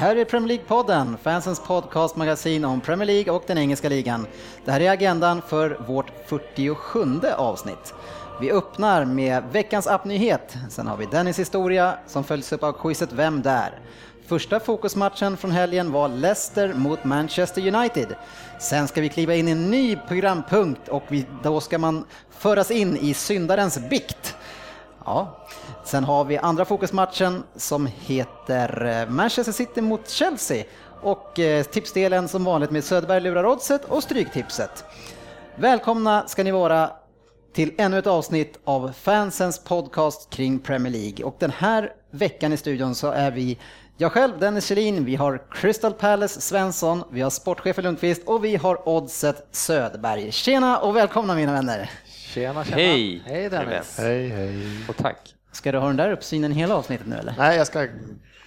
Här är Premier League-podden, fansens podcastmagasin om Premier League och den engelska ligan. Det här är agendan för vårt 47 avsnitt. Vi öppnar med veckans appnyhet, sen har vi Dennis historia som följs upp av quizet Vem där? Första fokusmatchen från helgen var Leicester mot Manchester United. Sen ska vi kliva in i en ny programpunkt och vi, då ska man föras in i syndarens bikt. Ja. Sen har vi andra fokusmatchen som heter eh, Manchester City mot Chelsea och eh, tipsdelen som vanligt med Söderberg lurar oddset och Stryktipset. Välkomna ska ni vara till ännu ett avsnitt av fansens podcast kring Premier League och den här veckan i studion så är vi jag själv, Dennis Kjellin, vi har Crystal Palace Svensson, vi har sportchefen Lundqvist och vi har Oddset Söderberg. Tjena och välkomna mina vänner! Tjena, tjena. Hej! Hej Dennis. Hej, hej. Och tack. Ska du ha den där uppsynen hela avsnittet nu eller? Nej, jag ska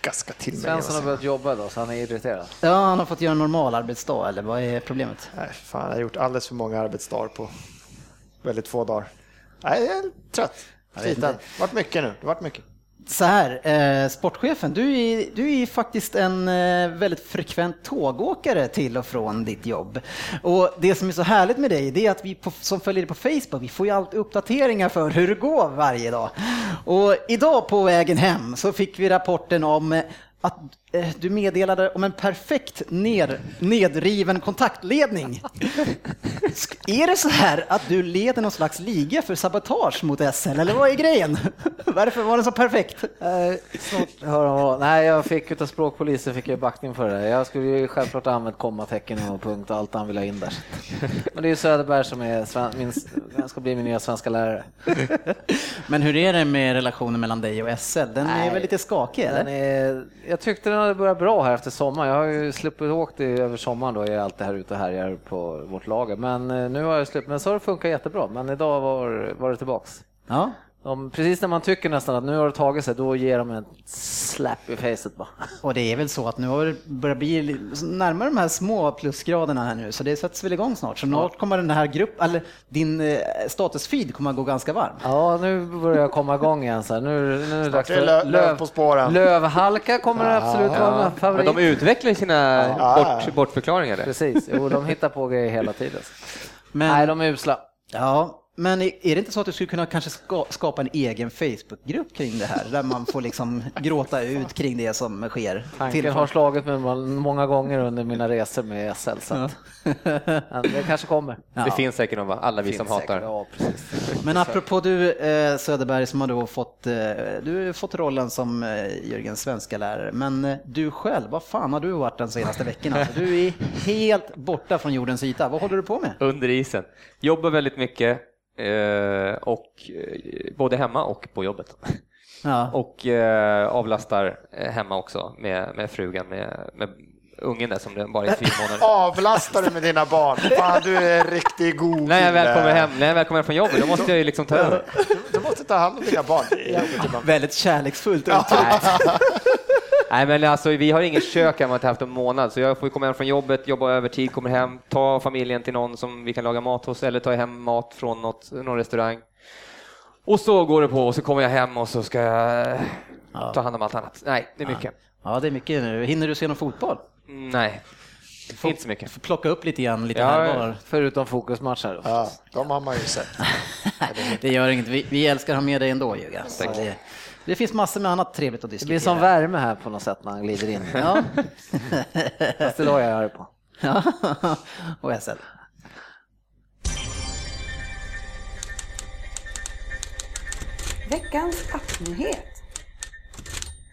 gaska till mig. Svensson har börjat jobba då, så han är irriterad. Ja, han har fått göra en normal arbetsdag eller vad är problemet? Nej, fan, jag har gjort alldeles för många arbetsdagar på väldigt få dagar. Nej, jag är trött. Sliten. Det varit mycket nu. Det varit mycket. Så här, eh, sportchefen, du är, du är faktiskt en eh, väldigt frekvent tågåkare till och från ditt jobb. Och det som är så härligt med dig, det är att vi på, som följer dig på Facebook, vi får ju alltid uppdateringar för hur det går varje dag. Och idag på vägen hem så fick vi rapporten om att du meddelade om en perfekt ner, nedriven kontaktledning. Är det så här att du leder någon slags liga för sabotage mot SL, eller vad är grejen? Varför var den så perfekt? Eh, snart hör. Nej, jag fick utav språkpolisen fick jag backning för det. Jag skulle ju självklart ha använt kommatecken och punkt och allt han ville ha in där. Men det är ju Söderberg som är min, ska bli min nya svenska lärare. Men hur är det med relationen mellan dig och SL? Den är Nej. väl lite skakig eller? är, jag tyckte den har börjat bra här efter sommaren. Jag har ju sluppit åkt i, över sommaren då, jag är alltid här ute och härjar på vårt lager. Men eh, nu har jag sluppit, men så har det funkat jättebra. Men idag var, var det tillbaks. Ja. De, precis när man tycker nästan att nu har det tagit sig, då ger de en slap i facet bara. Och det är väl så att nu har det börjat bli li- närmare de här små plusgraderna här nu, så det sätts väl igång snart. Så snart kommer den här gruppen, eller din eh, statusfeed kommer att gå ganska varm. Ja, nu börjar jag komma igång igen. Så här. Nu, nu är det dags för löv på spåren. Lövhalka kommer det absolut vara en Men favorit. de utvecklar sina Ja. bort, bortförklaringar där. Precis, jo, de hittar på grejer hela tiden. Men, Nej, de är usla. ja, men är det inte så att du skulle kunna kanske ska, skapa en egen Facebookgrupp kring det här, där man får liksom gråta ut kring det som sker? Tanken har slagit mig många gånger under mina resor med SL. Så att, men det kanske kommer. Det finns säkert någon, va? alla vi som hatar. säkert, Ja. Men apropå du eh, Söderberg som har då fått, eh, du har fått rollen som eh, Jörgens svenska lärare, men eh, du själv, vad fan har du varit de senaste veckorna? För Du är helt borta från jordens yta, vad håller du på med? Under isen. Jobbar väldigt mycket, eh, och, eh, både hemma och på jobbet. Ja. Och eh, avlastar eh, hemma också med, med frugan, med, med ungen där som bara är fyra månader. Avlastar du med dina barn? Fan, du är en riktigt god När jag väl kommer hem, när jag väl kommer hem från jobbet, då måste jag ju liksom ta över. Du måste ta hand om dina barn. Väldigt kärleksfullt uttryckt. Nej men alltså vi har inget kök hemma inte haft en månad så jag får komma hem från jobbet, jobba övertid, kommer hem, ta familjen till någon som vi kan laga mat hos eller ta hem mat från något, någon restaurang. Och så går det på och så kommer jag hem och så ska jag ta hand om allt annat. Nej, det är mycket. Ja, det är mycket nu. Hinner du se någon fotboll? Mm, Nej, inte så mycket. Får plocka upp lite grann, lite Ja, här var. Förutom fokusmatcher. Ja, de har man ju sett. Det gör inget, vi, vi älskar att ha med dig ändå Jörgen. Det, det finns massor med annat trevligt att Det diskutera. blir som värme här på något sätt när han glider in. Ja. Fast det la jag arg på. ja. och SL. Veckans appnyhet.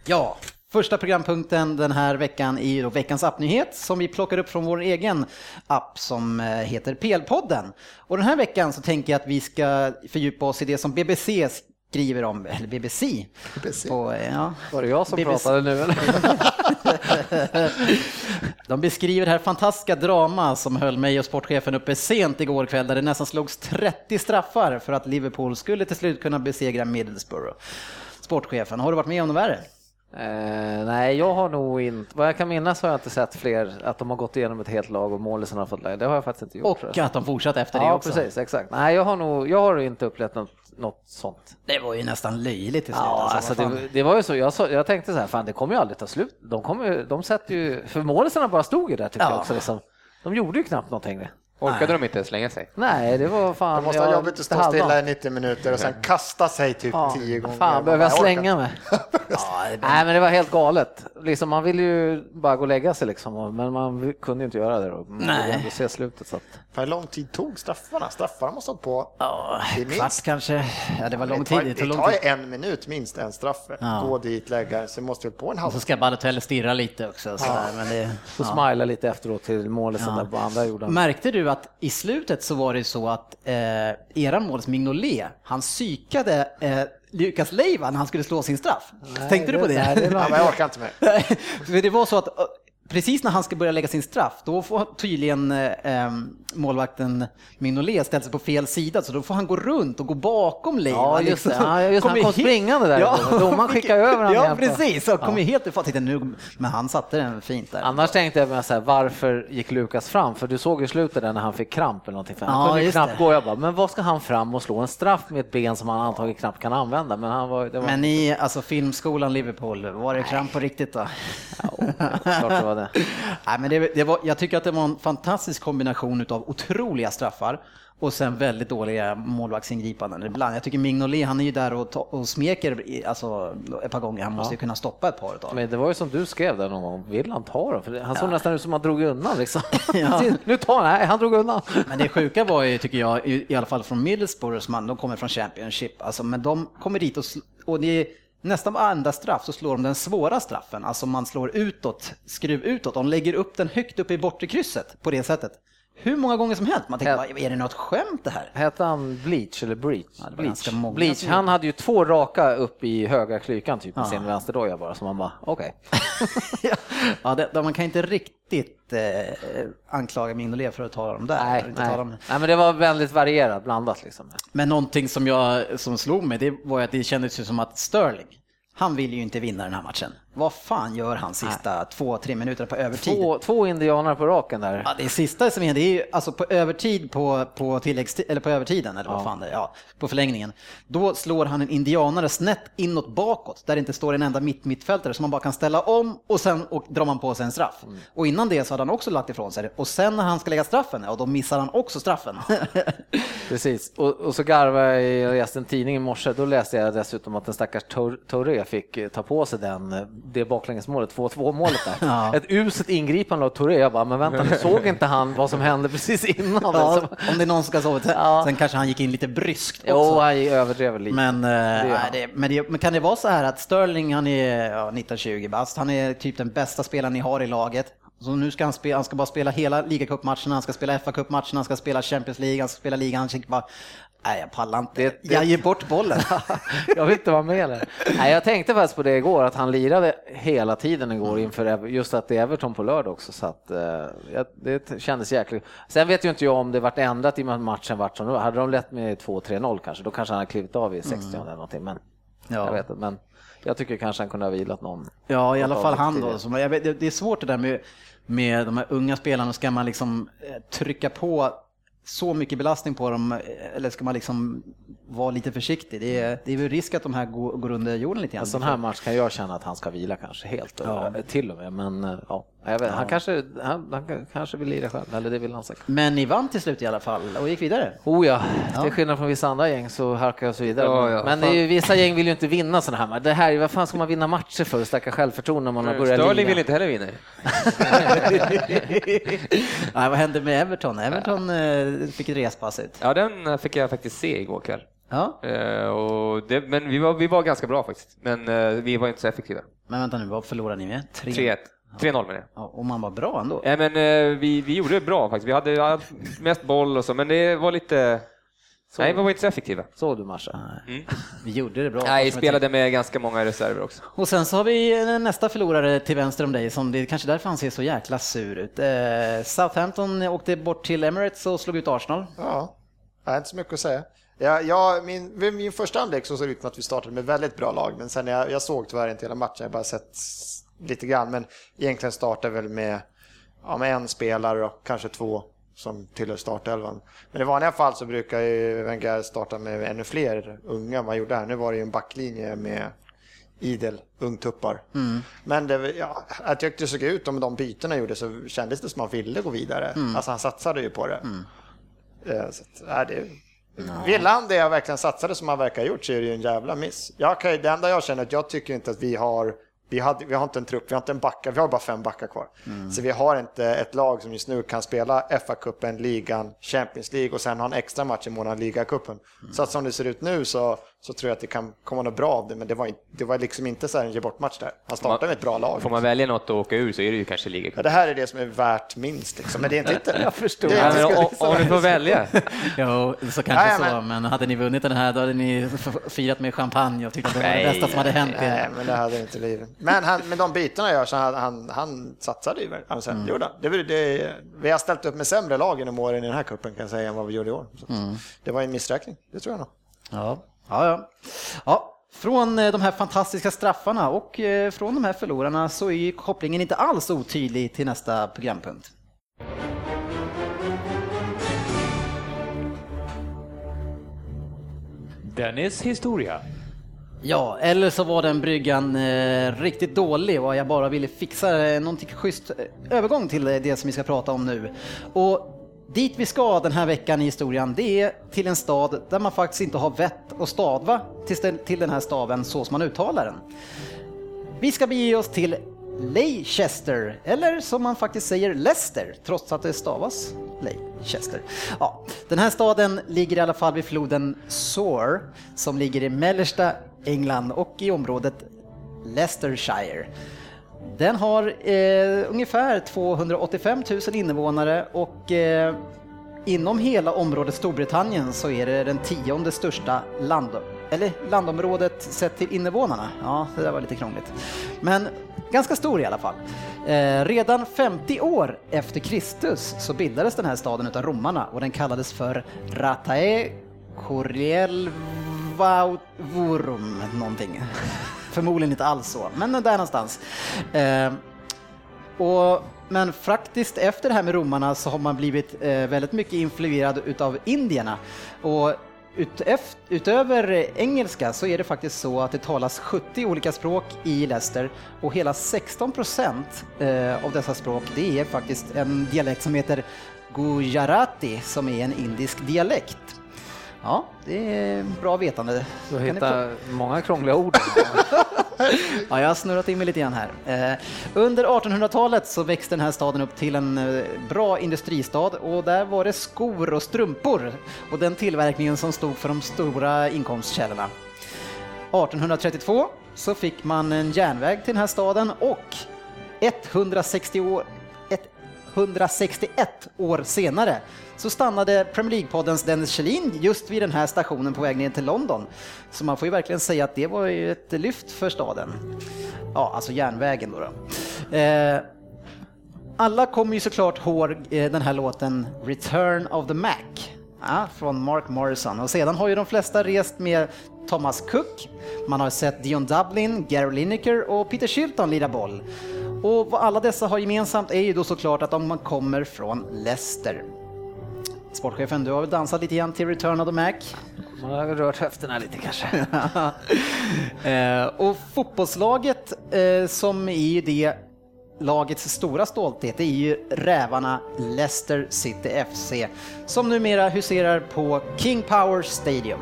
Ja, första programpunkten den här veckan är ju då veckans appnyhet som vi plockar upp från vår egen app som eh, heter PL-podden. Och den här veckan så tänker jag att vi ska fördjupa oss i det som BBC skriver om, eller BBC, BBC. på, ja, Var det jag som BBC. pratade nu eller? De beskriver det här fantastiska drama som höll mig och sportchefen uppe sent igår kväll där det nästan slogs 30 straffar för att Liverpool skulle till slut kunna besegra Middlesbrough. Sportchefen, har du varit med om något värre? Eh, nej, jag har nog inte, vad jag kan minnas har jag inte sett fler, att de har gått igenom ett helt lag och målisen har fått läge. Det har jag faktiskt inte gjort. Och att de fortsatt efter det Ja, också. precis, exakt. Nej, jag har nog, jag har inte upplevt något, något sånt. Det var ju nästan löjligt till slut. Ja, alltså, fan. det, det var ju så, jag, sa, jag tänkte så här, fan det kommer ju aldrig ta slut. De, kommer, de sätter ju, för målisarna bara stod ju där tycker Ja. jag också. Liksom. De gjorde ju knappt någonting. Orkade de inte slänga sig? Nej, det var fan... Det måste ha jobbigt att stå stilla de. i 90 minuter och sen kasta sig typ Ja, 10 gånger. Fan, behöver jag slänga mig? Nej, men det var helt galet. Liksom, man ville ju bara gå och lägga sig liksom, men man kunde ju inte göra det då. Man Nej. ville ändå se slutet. Så att... För hur lång tid tog straffarna? Straffarna måste ha hållit på... Ja, kvart kanske. Ja, det var lång det tar, tid. Det tog det lång tar en minut minst en straff. Ja. Gå dit, lägga, så måste vi på en Och halv. så ska Balotelli stirra lite också. Så där, men det, Så smila lite efteråt till målisen Ja. där på andra gjorde. Märkte du att i slutet så var det så att eh, eran målis Mignolet, han psykade eh, Lukas Leiva när han skulle slå sin straff. Tänkte du på det? Nej, det är Ja, men jag orkar inte mer. Nej, för det var så att eh, precis när han ska börja lägga sin straff, då får tydligen eh, målvakten Mignolet ställt sig på fel sida, så då får han gå runt och gå bakom Leiva. Ja, just det. Ja, just det. Han kom springande där. Domaren skickar över honom Ja, precis. Och kom ju helt i fart. Titta, nu, men han satte den fint där. Annars tänkte jag så här, varför gick Lukas fram? För du såg i slutet där när han fick kramp eller någonting. För han Ja, kunde ju knappt det. gå. Jag bara, men vad ska han fram och slå en straff med ett ben som han antagligen knappt kan använda? Men han var, var Men i alltså, filmskolan Liverpool, var det kramp på riktigt då? klart det var det. Nej, men det, det var, jag tycker att det var en fantastisk kombination av otroliga straffar och sen väldigt dåliga målvaktsingripanden ibland. Jag tycker Mignolet, han är ju där och, ta, och smeker alltså, ett par gånger. Han måste ju kunna stoppa ett par utav Men det var ju som du skrev där någon gång, vill han ta dem? För det- han såg nästan ut som han drog undan liksom. Ja. nu tar han, nej han drog undan. Men det sjuka var ju, tycker jag, i, i alla fall från Middlesbrough, som de kommer från Championship, alltså, men de kommer dit och, och det nästan varenda straff så slår de den svåra straffen, alltså man slår utåt, skruv utåt, de lägger upp den högt upp i bortre krysset på det sättet. Hur många gånger som helst, man tänker, "Vad- är det något skämt det här? Hette han Bleach eller Breach? Ja, det Bleach. Bleach. Han hade ju två raka upp i höga klykan typ med Ja. sin vänsterdoja bara, så man bara, okej. ja, det, de- man kan inte riktigt eh, anklaga Mignolet för att ta dem där. Nej, nej. dem. nej, men det var väldigt varierat, blandat liksom. Men någonting som, jag, som slog mig, det var att det kändes ju som att Sterling, han vill ju inte vinna den här matchen. Vad fan gör han sista två, tre minuter på övertid? Två, två indianer på raken där. Ja, det sista som är, det är ju alltså på övertid på, på, tilläggsti- eller på övertiden, eller vad fan det är, ja, på förlängningen. Då slår han en indianare snett inåt bakåt, där det inte står en enda mitt mittfältare som man bara kan ställa om och sen och drar man på sig en straff. Och innan det så hade han också lagt ifrån sig det. Och sen när han ska lägga straffen, ja då missar han också straffen. Precis, och, och så garvade jag, jag läste en tidning i morse, då läste jag dessutom att den stackars Tor- Touré fick eh, ta på sig den, eh, det baklängesmålet, 2-2 målet där. Ja. Ett uselt ingripande av Touré, jag bara, men vänta nu såg inte han vad som hände precis innan? ja, Liksom. om det är någon som ska sova. Sen, Ja. sen kanske han gick in lite bryskt också. Jo, han överdrev lite. Men, eh, han. det, men, det, men kan det vara så här att Sterling, han är ja, 19-20 bast, han är typ den bästa spelaren ni har i laget. Så nu ska han, spela, han ska bara spela hela ligacupmatcherna, han ska spela FA-cupmatcherna, han ska spela Champions League, han ska spela ligan. Han tänker bara, nej jag pallar inte. Det- det- Jag ger bort bollen. jag vill inte vara med eller? Nej, jag tänkte faktiskt på det igår, att han lirade hela tiden igår inför Ever- just att det är Everton på lördag också. Så att, eh, det kändes jäkligt. Sen vet ju inte jag om det vart ändrat i och med att matchen vart som. Hade de lett med 2-3-0 kanske, då kanske han hade klivit av i 60 eller någonting. Men, Ja. jag vet inte, men jag tycker kanske han kunde ha vilat någon. Ja, i alla fall han då. Som, vet, det- det är svårt det där med, med de här unga spelarna. Ska man liksom eh, trycka på så mycket belastning på dem eller ska man liksom vara lite försiktig? Det är, det är väl risk att de här går, går under jorden lite grann. En sån här match kan jag känna att han ska vila kanske helt, Ja. till och med. Men eh, ja, jag vet, han, kanske, han, han kanske vill lira själv, eller det vill han säkert. Men ni vann till slut i alla fall och gick vidare. Oh ja, Ja. till skillnad från vissa andra gäng så harkar jag så vidare. Ja, ja, men fan. det är ju, vissa gäng vill ju inte vinna sådana här matcher. Det här, vad fan ska man vinna matcher för? Stacka självförtroende när man har börjat Sterling vill inte heller vinna. Nej, vad hände med Everton? Everton eh, fick ett respass ut. Ja, den eh, fick jag faktiskt se igår kväll. Ja, Eh, och det, men vi var, vi var ganska bra faktiskt, men eh, vi var inte så effektiva. men vänta nu, vad förlorade ni med? 3-1. 3-0 menar jag. Ja, och man var bra ändå. Ja, men, eh, vi, vi gjorde det bra faktiskt. Vi hade mest boll och så, men det var lite Så, Nej, vi var inte så effektiva. Såg du matchen? Vi gjorde det bra. Nej, spelade med ganska många reserver också. Och sen så har vi nästa förlorare till vänster om dig, som det är kanske därför han ser så jäkla sur ut. Eh, Southampton åkte bort till Emirates och slog ut Arsenal. Ja, jag har inte så mycket att säga. Ja, ja, min, min första anlägg så såg det ut som att vi startade med väldigt bra lag, men sen jag, jag såg tyvärr inte hela matchen, jag bara sett lite grann, men egentligen startade väl med, ja, med en spelare och kanske två som tillhör startelvan. Men i vanliga fall så brukar ju Wenger starta med ännu fler unga än vad han gjorde här. Nu var det ju en backlinje med idel ungtuppar. Men det, ja, jag tyckte det såg ut, om de bytena gjorde så kändes det som att han ville gå vidare. Alltså han satsade ju på det. Eh, Så nej, det, Vill han det jag verkligen satsade som han verkar ha gjort så är det ju en jävla miss. Jag kan, det enda jag känner är att jag tycker inte att vi har vi, hade, vi har inte en trupp, vi har inte en backa, vi har bara fem backar kvar. Så vi har inte ett lag som just nu kan spela FA-cupen, ligan, Champions League och sen ha en extra match i månaden ligacupen. Så att som det ser ut nu så, så tror jag att det kan komma något bra av det, men det var, inte, det var liksom inte så här en ge bort-match där. Han startade med ett bra lag. Får man välja något att åka ur så är det ju kanske Ja, ligacupen. det här är det som är värt minst, liksom. men det är inte det. Jag förstår. Det är Ja, inte men ska- om, du får välja. Jo, så kanske Ja, ja, så, men- men hade ni vunnit den här då hade ni firat med champagne och tyckt att det var det bästa som hade hänt Nej, men det hade inte livet. Men han, med de bitarna jag gör så han, han, han satsade ju gjorde han. det, var- det, Vi har ställt upp med sämre lag genom åren i den här kuppen kan jag säga än vad vi gjorde i år. Så att Det var en missräkning, det tror jag nog. Ja, ja, ja. ja. Från eh, de här fantastiska straffarna och eh, från de här förlorarna så är kopplingen inte alls otydlig till nästa programpunkt. Dennis historia. Ja, eller så var den bryggan eh, riktigt dålig och jag bara ville fixa eh, någonting schysst eh, övergång till det som vi ska prata om nu. Och dit vi ska den här veckan i historien, det är till en stad där man faktiskt inte har vett att stava till, till den här staven så som man uttalar den. Vi ska bege oss till Leicester, eller som man faktiskt säger Leicester, trots att det stavas Leicester. Ja, den här staden ligger i alla fall vid floden Soar, som ligger i mellersta England och i området Leicestershire. Den har eh, ungefär 285 000 invånare och eh, inom hela området Storbritannien så är det den tionde största land, eller landområdet sett till invånarna. Ja, det där var lite krångligt. Men ganska stor i alla fall. Eh, redan 50 år efter Kristus så bildades den här staden utav romarna och den kallades för Ratae Corielvaurum någonting. Förmodligen inte alls så, men där någonstans. Eh, och, men faktiskt efter det här med romarna så har man blivit eh, väldigt mycket influerad utav indierna. Och utef, utöver engelska så är det faktiskt så att det talas 70 olika språk i Leicester och hela 16 procent eh, av dessa språk det är faktiskt en dialekt som heter gujarati som är en indisk dialekt. Ja, det är bra vetande. Du få- hittar många krångliga ord. Ja, jag har snurrat in mig lite grann här. Eh, under 1800-talet så växte den här staden upp till en eh, bra industristad och där var det skor och strumpor och den tillverkningen som stod för de stora inkomstkällorna. 1832 så fick man en järnväg till den här staden och 160 år, 161 år senare så stannade Premier League-poddens Dennis Kjellin just vid den här stationen på väg ner till London. Så man får ju verkligen säga att det var ju ett lyft för staden. Ja, alltså järnvägen då. då. Eh, alla kommer ju såklart ihåg eh, den här låten Return of the Mac ja, från Mark Morrison. Och sedan har ju de flesta rest med Thomas Cook, man har sett Dion Dublin, Gary Lineker och Peter Shilton lira boll. Och vad alla dessa har gemensamt är ju då såklart att de kommer från Leicester. Sportchefen, du har väl dansat lite grann till Return of the Mac? Man har rört höfterna lite kanske. Eh, och fotbollslaget eh, som är ju det lagets stora stolthet det är ju rävarna Leicester City FC som numera huserar på King Power Stadium.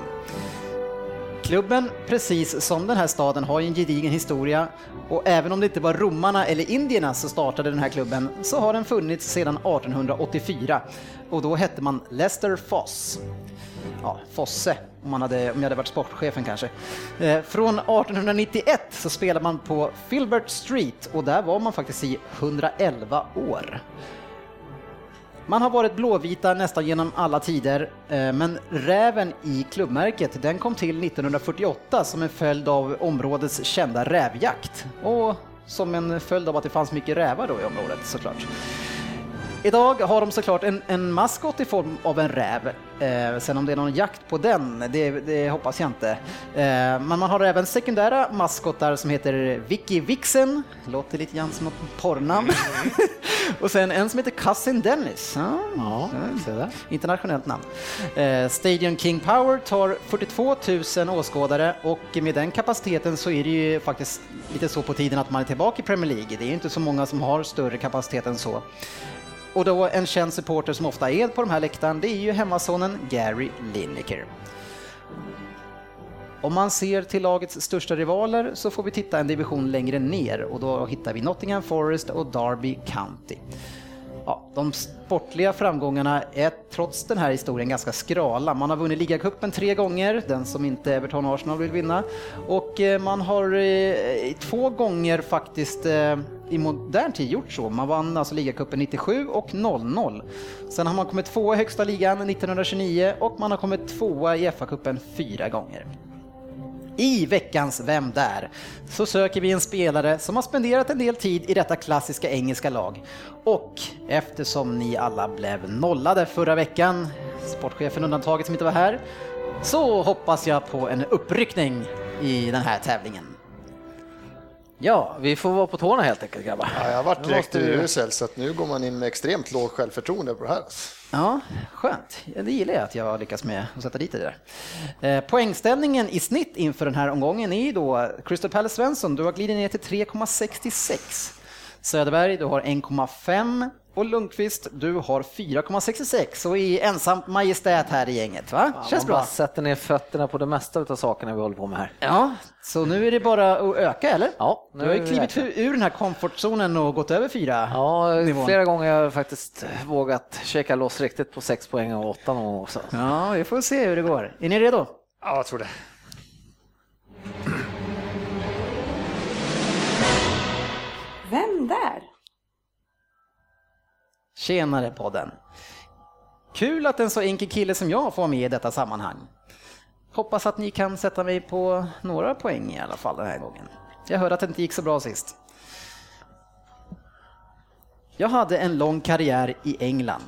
Klubben, precis som den här staden, har ju en gedigen historia och även om det inte var romarna eller indierna som startade den här klubben så har den funnits sedan 1884 och då hette man Leicester Foss ja, Fosse, om, man hade, om jag hade varit sportchefen kanske. Eh, från 1891 så spelade man på Filbert Street och där var man faktiskt i 111 år. Man har varit blåvita nästan genom alla tider, eh, men räven i klubbmärket den kom till 1948 som en följd av områdets kända rävjakt och som en följd av att det fanns mycket rävar då i området såklart. Idag har de såklart en, en maskot i form av en räv. Eh, sen om det är någon jakt på den, det, det hoppas jag inte. Eh, men man har även sekundära maskotar som heter Vicky Vixen, låter lite grann som ett porrnamn. och sen en som heter Cousin Dennis. Ja, Ja, där. internationellt namn. Eh, Stadium King Power tar 42 000 åskådare och med den kapaciteten så är det ju faktiskt lite så på tiden att man är tillbaka i Premier League. Det är inte så många som har större kapacitet än så. Och då en känd supporter som ofta är på de här läktaren, det är ju hemmasonen Gary Lineker. Om man ser till lagets största rivaler så får vi titta en division längre ner och då hittar vi Nottingham Forest och Derby County. Ja, de sportliga framgångarna är trots den här historien ganska skrala. Man har vunnit ligacupen tre gånger, den som inte Everton och Arsenal vill vinna. Och eh, man har eh, två gånger faktiskt eh, i modern tid gjort så. Man vann alltså ligacupen 97 och 00. Sen har man kommit tvåa i högsta ligan 1929 och man har kommit tvåa i FA-cupen fyra gånger. I veckans Vem där? så söker vi en spelare som har spenderat en del tid i detta klassiska engelska lag. Och eftersom ni alla blev nollade förra veckan, sportchefen undantaget som inte var här, så hoppas jag på en uppryckning i den här tävlingen. Ja, Vi får vara på tårna helt enkelt grabbar. Ja, jag har varit direkt måste vi- urusel så att nu går man in med extremt lågt självförtroende på det här. Ja, skönt. Det gillar jag att jag lyckas med att sätta dit det där. Eh, poängställningen i snitt inför den här omgången är ju då Crystal Palace Svensson, du har glidit ner till 3,66. Söderberg, du har 1,5 och Lundqvist, du har 4,66 och är ensam majestät här i gänget. Va? Känns man bra. bara sätter ner fötterna på det mesta av sakerna vi håller på med här. Ja, så nu är det bara att öka eller? Ja, Du har ju nu klivit räknar. ur den här komfortzonen och gått över fyra Ja, nivån. flera gånger har jag faktiskt vågat checka loss riktigt på 6 poäng och 8 någon gång också. Ja, vi får se hur det går. Är ni redo? Ja, jag tror det. Vem där? Tjenare podden! Kul att en så enkel kille som jag får vara med i detta sammanhang. Hoppas att ni kan sätta mig på några poäng i alla fall den här gången. Jag hörde att det inte gick så bra sist. Jag hade en lång karriär i England.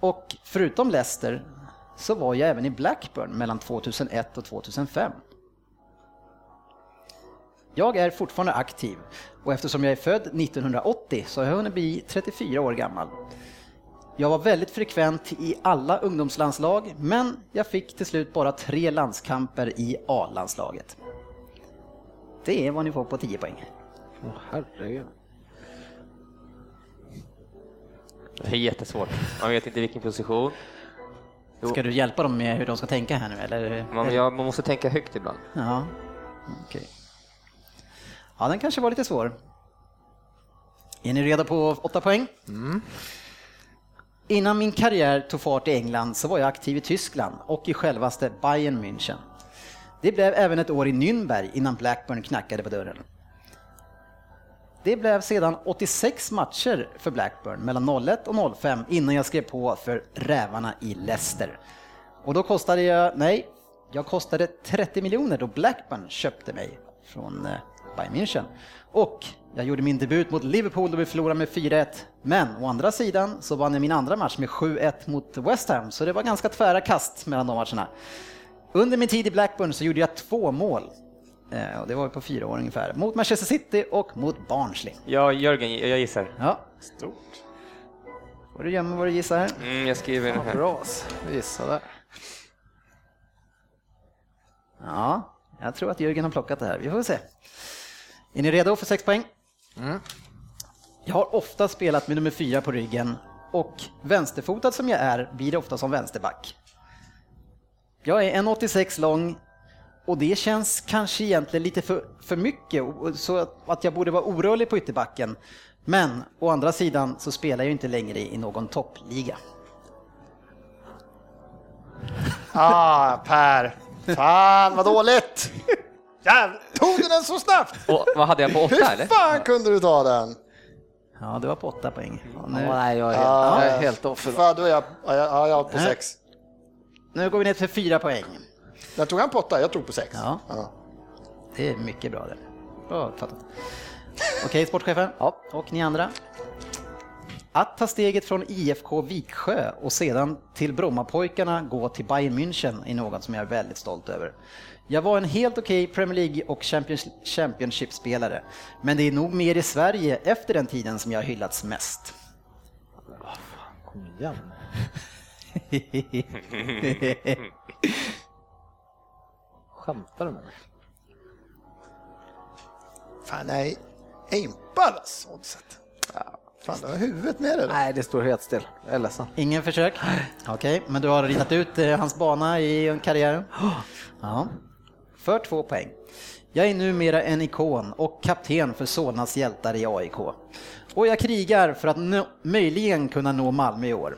Och förutom Leicester så var jag även i Blackburn mellan 2001 och 2005. Jag är fortfarande aktiv och eftersom jag är född 1980 så har jag hunnit bli 34 år gammal. Jag var väldigt frekvent i alla ungdomslandslag men jag fick till slut bara tre landskamper i A-landslaget. Det är vad ni får på 10 poäng. Åh, herregud. Det är jättesvårt. Man vet inte vilken position. Jo. Ska du hjälpa dem med hur de ska tänka här nu eller? Man, ja, man måste tänka högt ibland. Ja, okej. Ja, den kanske var lite svår. Är ni redo på 8 poäng? Innan min karriär tog fart i England så var jag aktiv i Tyskland och i självaste Bayern München. Det blev även ett år i Nürnberg innan Blackburn knackade på dörren. Det blev sedan 86 matcher för Blackburn mellan 01 och 05 innan jag skrev på för Rävarna i Leicester. Och då kostade jag, nej, jag kostade 30 miljoner då Blackburn köpte mig från eh, Bayern München. Och jag gjorde min debut mot Liverpool då vi förlorade med 4-1. Men å andra sidan så vann jag min andra match med 7-1 mot West Ham, så det var ganska tvära kast mellan de matcherna. Under min tid i Blackburn så gjorde jag två mål. Eh, och det var på fyra år ungefär. Mot Manchester City och mot Barnsley. Ja, Jörgen, jag gissar. Ja, Stort. får du gömma vad du gissar här. Mm, jag skriver den här. Bra, gissa där. Ja, jag tror att Jörgen har plockat det här. Vi får se. Är ni redo för sex poäng? Jag har ofta spelat med nummer fyra på ryggen och vänsterfotad som jag är blir det ofta som vänsterback. Jag är 1,86 lång och det känns kanske egentligen lite för, för mycket så att- att jag borde vara orörlig på ytterbacken. Men å andra sidan så spelar jag inte längre i någon toppliga. Ah, Per. Fan vad dåligt! Jävlar, tog du den så snabbt? Och, vad hade jag på åtta Hur eller? fan kunde du ta den? Ja, du var på åtta poäng. Ja, nu, nej, jag är helt, Ja, jag är helt off. Fan, då är jag, ja, jag, jag är på Nej. sex. nu går vi ner till fyra poäng. Jag tog han på åtta, jag tog på sex. Ja. Ja. Det är mycket bra det. Bra uppfattat. Okej, sportchefen. Ja. Och ni andra. Att ta steget från IFK Viksjö och sedan till Brommapojkarna gå till Bayern München är något som jag är väldigt stolt över. Jag var en helt okej Premier League och Champions- Championship-spelare, men det är nog mer i Sverige efter den tiden som jag har hyllats mest. Kom igen. Skämtar du med mig? Fan, nej. Jag är impad alltså, oddset. Fan, du har huvudet med dig. Nej, det står helt still. Jag är ledsen. Ingen försök? Okej, men du har ritat ut eh, hans bana i karriären? Ja. För två poäng. Jag är numera en ikon och kapten för Solnas hjältar i AIK. Och jag krigar för att nå- möjligen kunna nå Malmö i år.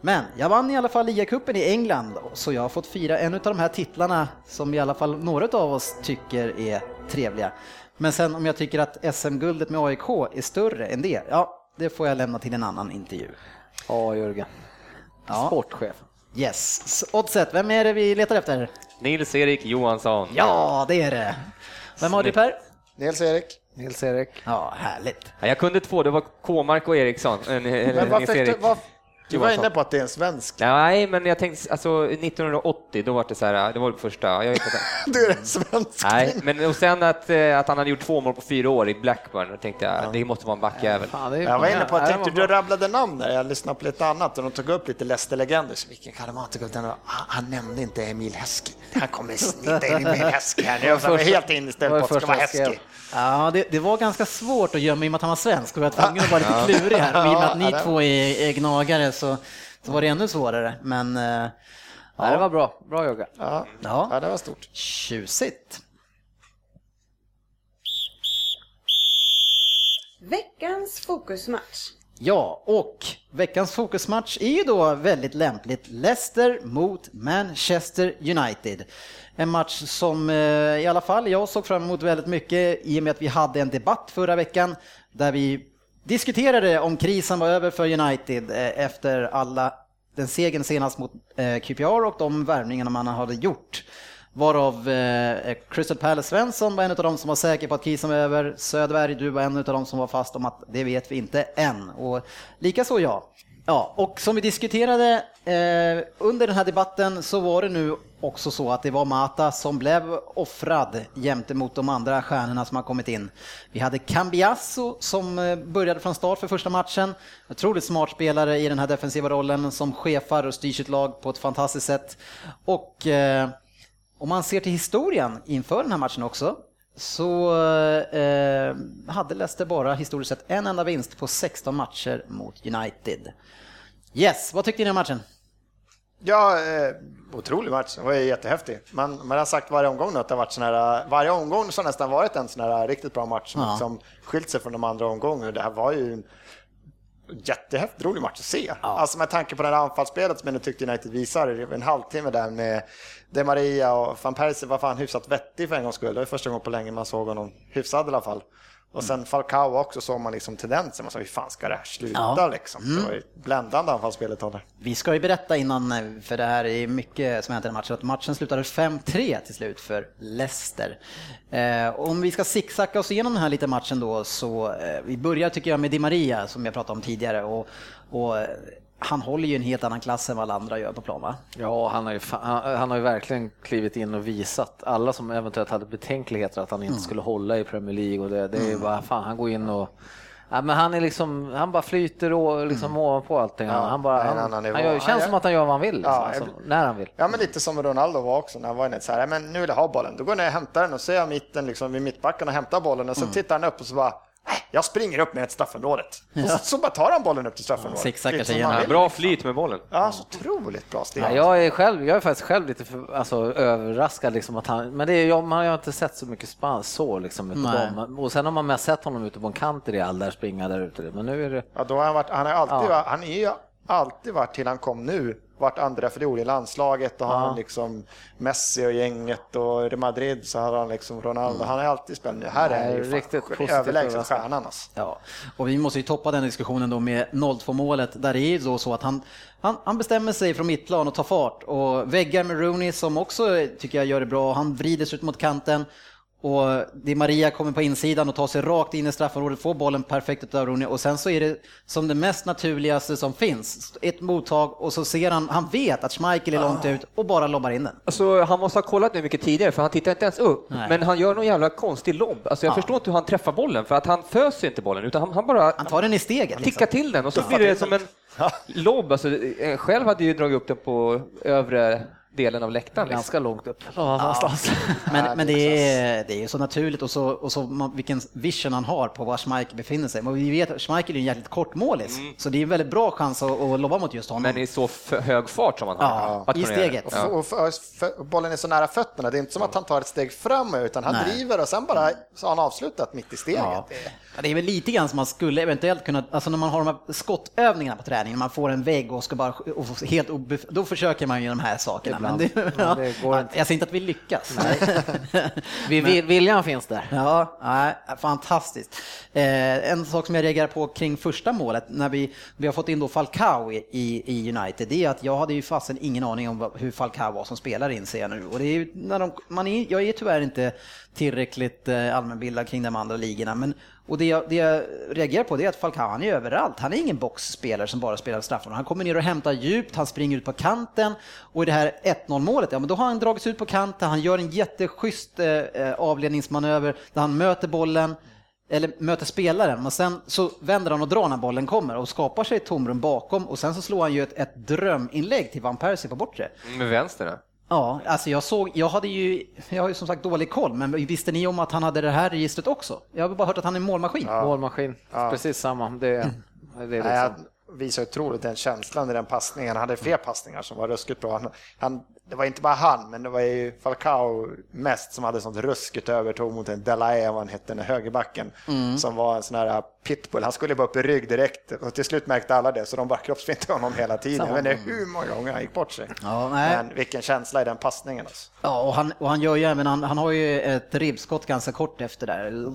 Men jag vann i alla fall ligacupen i England, så jag har fått fira en av de här titlarna som i alla fall några av oss tycker är trevliga. Men sen om jag tycker att SM-guldet med AIK är större än det, ja, det får jag lämna till en annan intervju. Ja, Jörgen. Ja. Sportchef. Yes. Oddset, vem är det vi letar efter? Nils-Erik Johansson. Ja, det är det. Vem har du Per? Nils-Erik. Nils-Erik. Ja, härligt. Ja, jag kunde två, det var Kåmark och Eriksson. Eller Men vad fick du, vad, du var inne på att det är en svensk. Nej, men jag tänkte, alltså 1980, då var det så här, det var det första. Jag vet inte. Du är en svensk. Nej, men och sen att, eh, att han hade gjort två mål på fyra år i Blackburn, då tänkte jag, det måste vara en backjävel. Det är Jag var inne på att Ja, tänkte, det du rabblade namn där, jag lyssnade på lite annat och de tog upp lite Leicester-legender. Vilken kan upp den? Han, han nämnde inte Emil Heskey. Han kommer snitta in Emil Heskey här nu. Jag var helt inställd det på att det ska vara jag. Heskey. Ja, det, det var ganska svårt att gömma i och med att han var svensk och jag var tvungen att vara lite klurig här. Och I och med att ni Ja, det- två är, är gnagare så, så var det ännu svårare. Men eh, Ja, det var bra. Bra Jörgen. Ja, ja, ja, det var stort. tjusigt. Veckans fokusmatch. Ja, och veckans fokusmatch är ju då väldigt lämpligt. Leicester mot Manchester United. En match som eh, i alla fall jag såg fram emot väldigt mycket i och med att vi hade en debatt förra veckan där vi diskuterade om krisen var över för United eh, efter alla den segern senast mot eh, QPR och de värvningarna man hade gjort. Varav eh, eh, Crystal Palace Svensson var en av de som var säker på att krisen var över. Söderberg, du var en av de som var fast om att det vet vi inte än. Och likaså jag. Ja, och som vi diskuterade eh, under den här debatten så var det nu också så att det var Mata som blev offrad jämte mot de andra stjärnorna som har kommit in. Vi hade Cambiasso som eh, började från start för första matchen. Otroligt smart spelare i den här defensiva rollen som chefar och styr sitt lag på ett fantastiskt sätt. Och eh, om man ser till historien inför den här matchen också så eh, hade Leicester bara historiskt sett en enda vinst på 16 matcher mot United. Yes, vad tyckte ni om matchen? Ja, eh, otrolig match. Det var jättehäftig. Man, man har sagt varje omgång nu att det har varit sån här, varje omgång så har nästan varit en sån här riktigt bra match som Ja. liksom skilt sig från de andra omgångarna. Det här var ju en jättehäftigt rolig match att se. Alltså med tanke på det här anfallsspelet som jag tyckte United visade, en halvtimme där med De Maria och van Persie var fan hyfsat vettig för en gångs skull. Det var första gången på länge man såg honom hyfsad i alla fall. Och sen Falcao också såg man liksom tendenser. Man sa, hur fan ska det här sluta Ja. liksom? Det var ju bländande anfallsspelet av det. Vi ska ju berätta innan, eh, för det här är mycket som hänt i den matchen, att matchen slutade 5-3 till slut för Leicester. Eh, om vi ska zigzacka oss igenom den här lite matchen då, så eh, vi börjar tycker jag med Di Maria som jag pratade om tidigare. Och, och eh, han håller ju en helt annan klass än vad alla andra gör på plan va? Ja, han har, ju, han, han har ju verkligen klivit in och visat alla som eventuellt hade betänkligheter att han inte skulle hålla i Premier League och det, det är ju bara fan, han går in och Ja, men han är liksom, han bara flyter och liksom ovanpå allting. Han, bara, han, han, nivå. gör, Han känns som att han gör vad han vill, liksom, Ja, alltså, när han vill. Ja, men lite som Ronaldo var också när han var inne så här, men nu vill jag ha bollen. Då går jag ner och hämtar den och ser jag mitten liksom vid mittbacken och hämtar bollen och så tittar han upp och så bara, "Nej, jag springer upp med ett straffområdet. Och så, så bara tar han bollen upp till straffområdet. Zigzaggar Lite som sig igenom. Bra flyt med bollen. Ja, så otroligt bra steg. Ja, jag är själv, jag är faktiskt själv lite för, alltså, överraskad liksom att han, men det är, jag, man har ju inte sett så mycket spans så liksom och sen har man mest sett honom ute på en kant i Real där springa där ute, men nu är det Ja, då har han, varit, han, har alltid, Ja. han är ju alltid varit till han kom nu varit andra fiol i landslaget och Ja. han liksom Messi och gänget och i Madrid så hade han liksom Ronaldo. Han har alltid nu. Här är Nej, han ju fan riktigt överlägset överraskad. stjärnan alltså. Ja, och vi måste ju toppa den diskussionen då med 0-2 målet där det är ju då så att han, han, han bestämmer sig från mittplan och tar fart och väggar med Rooney som också tycker jag gör det bra. Han vrider sig ut mot kanten och Di Maria kommer på insidan och tar sig rakt in i straffområdet, får bollen perfekt av Rooney och sen så är det som det mest naturligaste som finns. Ett mottag och så ser han, han vet att Schmeichel är långt ut och bara lobbar in den. Alltså, han måste ha kollat nu mycket tidigare för han tittar inte ens upp. Nej. Men han gör någon jävla konstig lobb. Alltså, jag förstår inte hur han träffar bollen för att han föser inte bollen utan han, han bara Han tar den i steget. Liksom. tickar till den och så blir det som en lobb. Alltså, eh, själv hade ju dragit upp den på övre delen av läktaren. Liksom. Ganska långt upp. Ja, någonstans. Men, men det, är, det är så naturligt och så, och så man, vilken vision han har på var Schmeichel befinner sig. Men vi vet att Schmeichel är en jäkligt kortmålis, så det är en väldigt bra chans att, att lobba mot just honom. Men i så hög fart som han har. Ja, Att i steget. Ja. Och för, för, bollen är så nära fötterna. Det är inte som att han tar ett steg fram utan han Nej. driver och sen bara så har han avslutat mitt i steget. Ja. Ja, det är väl lite grann som man skulle eventuellt kunna, alltså när man har de här skottövningarna på träningen, man får en vägg och ska bara, och helt obef- då försöker man ju de här sakerna. Men Ibland. det, Men ja, det går inte. Jag säger inte att vi lyckas. Vi, vill- viljan finns där. Ja, nej, fantastiskt. Eh, en sak som jag reagerar på kring första målet, när vi, vi har fått in då Falcao i, i United, det är att jag hade ju fasen ingen aning om hur Falcao var som spelare inser jag nu. Och det är ju när de, man är, jag är tyvärr inte tillräckligt eh, allmänbildad kring de andra ligorna, men och det jag, det jag reagerar på det är att Falcao, han är överallt. Han är ingen boxspelare som bara spelar straffarna. Han kommer ner och hämtar djupt, han springer ut på kanten och i det här 1-0 målet, ja men då har han dragits ut på kanten, han gör en jätteschysst eh, eh, avledningsmanöver där han möter bollen, eller möter spelaren, men sen så vänder han och drar när bollen kommer och skapar sig ett tomrum bakom och sen så slår han ju ett, ett dröminlägg till Van Persie på bortre. Mm, med vänster. Ja, alltså jag såg, jag hade ju, jag har ju som sagt dålig koll, men visste ni om att han hade det här registret också? Jag har bara hört att han är målmaskin. Målmaskin. Precis samma. Det, det är Nej, liksom. han visar otroligt den känslan i den passningen. Han hade fler passningar som var ruskigt bra. Han, han, det var inte bara han, men det var ju Falcao mest som hade sånt ruskigt övertåg mot en Delae, vad han hette, den högerbacken, som var en sån här pitbull. Han skulle bara upp i rygg direkt och till slut märkte alla det, så de bara kroppsfintade honom hela tiden. Jag vet inte hur många gånger han gick bort sig. Ja. Men vilken känsla i den passningen. Alltså. Ja, och han, och han gör ju även, han, han har ju ett ribbskott ganska kort efter där.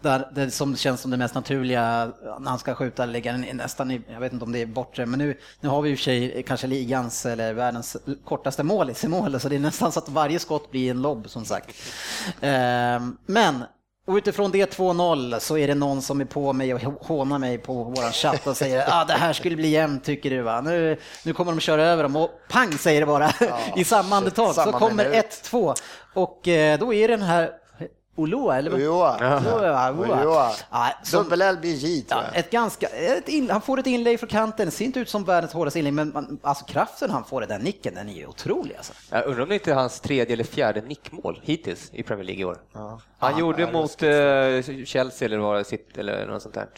Där, det som känns som det mest naturliga när han ska skjuta, lägga den nästan i, jag vet inte om det är bortre, men nu, nu har vi ju sig kanske ligans eller världens kortaste målis i målet, så det är nästan så att varje skott blir en lobb som sagt. Ehm, men och utifrån det 2-0 så är det någon som är på mig och hånar mig på våran chatt och säger ah, det här skulle bli jämnt tycker du va? Nu, nu kommer de köra över dem och pang säger det bara i samma andetag. Så kommer minut. 1-2 och eh, då är den här Oloa eller vad? Ujoa. Ujoa, Ujoa. Ujoa. Ja, som- Dubbel-LBJ tror Ja, ett ganska, ett in, han får ett inlägg från kanten, det ser inte ut som världens hårdaste inlägg, men man, alltså kraften han får i den nicken, den är ju otrolig alltså. Jag undrar om det inte är hans tredje eller fjärde nickmål hittills i Premier League i år. Han Ja, gjorde ja, mot eh, Chelsea eller var det sitt eller något sånt där.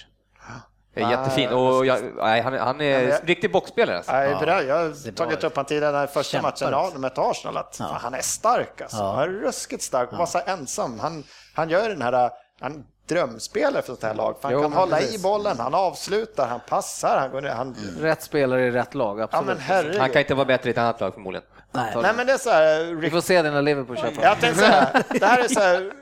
Det är jättefin och jag, nej, han, är- han är Ja, riktig boxspelare. Alltså. Jag, är beredd. jag har tagit upp han tidigare den här första Kämpar matchen ja, med Arsenal, att fan, han är stark alltså. Han är ruskigt stark och var så ensam. Han, han gör den här, han drömspelare för sånt här lag. För han Jo, kan hålla precis. i bollen, han avslutar, han passar, han går ner, han... Rätt spelare i rätt lag, Ja absolut. men herregud. Han kan inte vara bättre i ett annat lag förmodligen. Nej. Nej men det är så här, Vi Rick... får se det när Liverpool köper jag tänkte så här, det här är så här,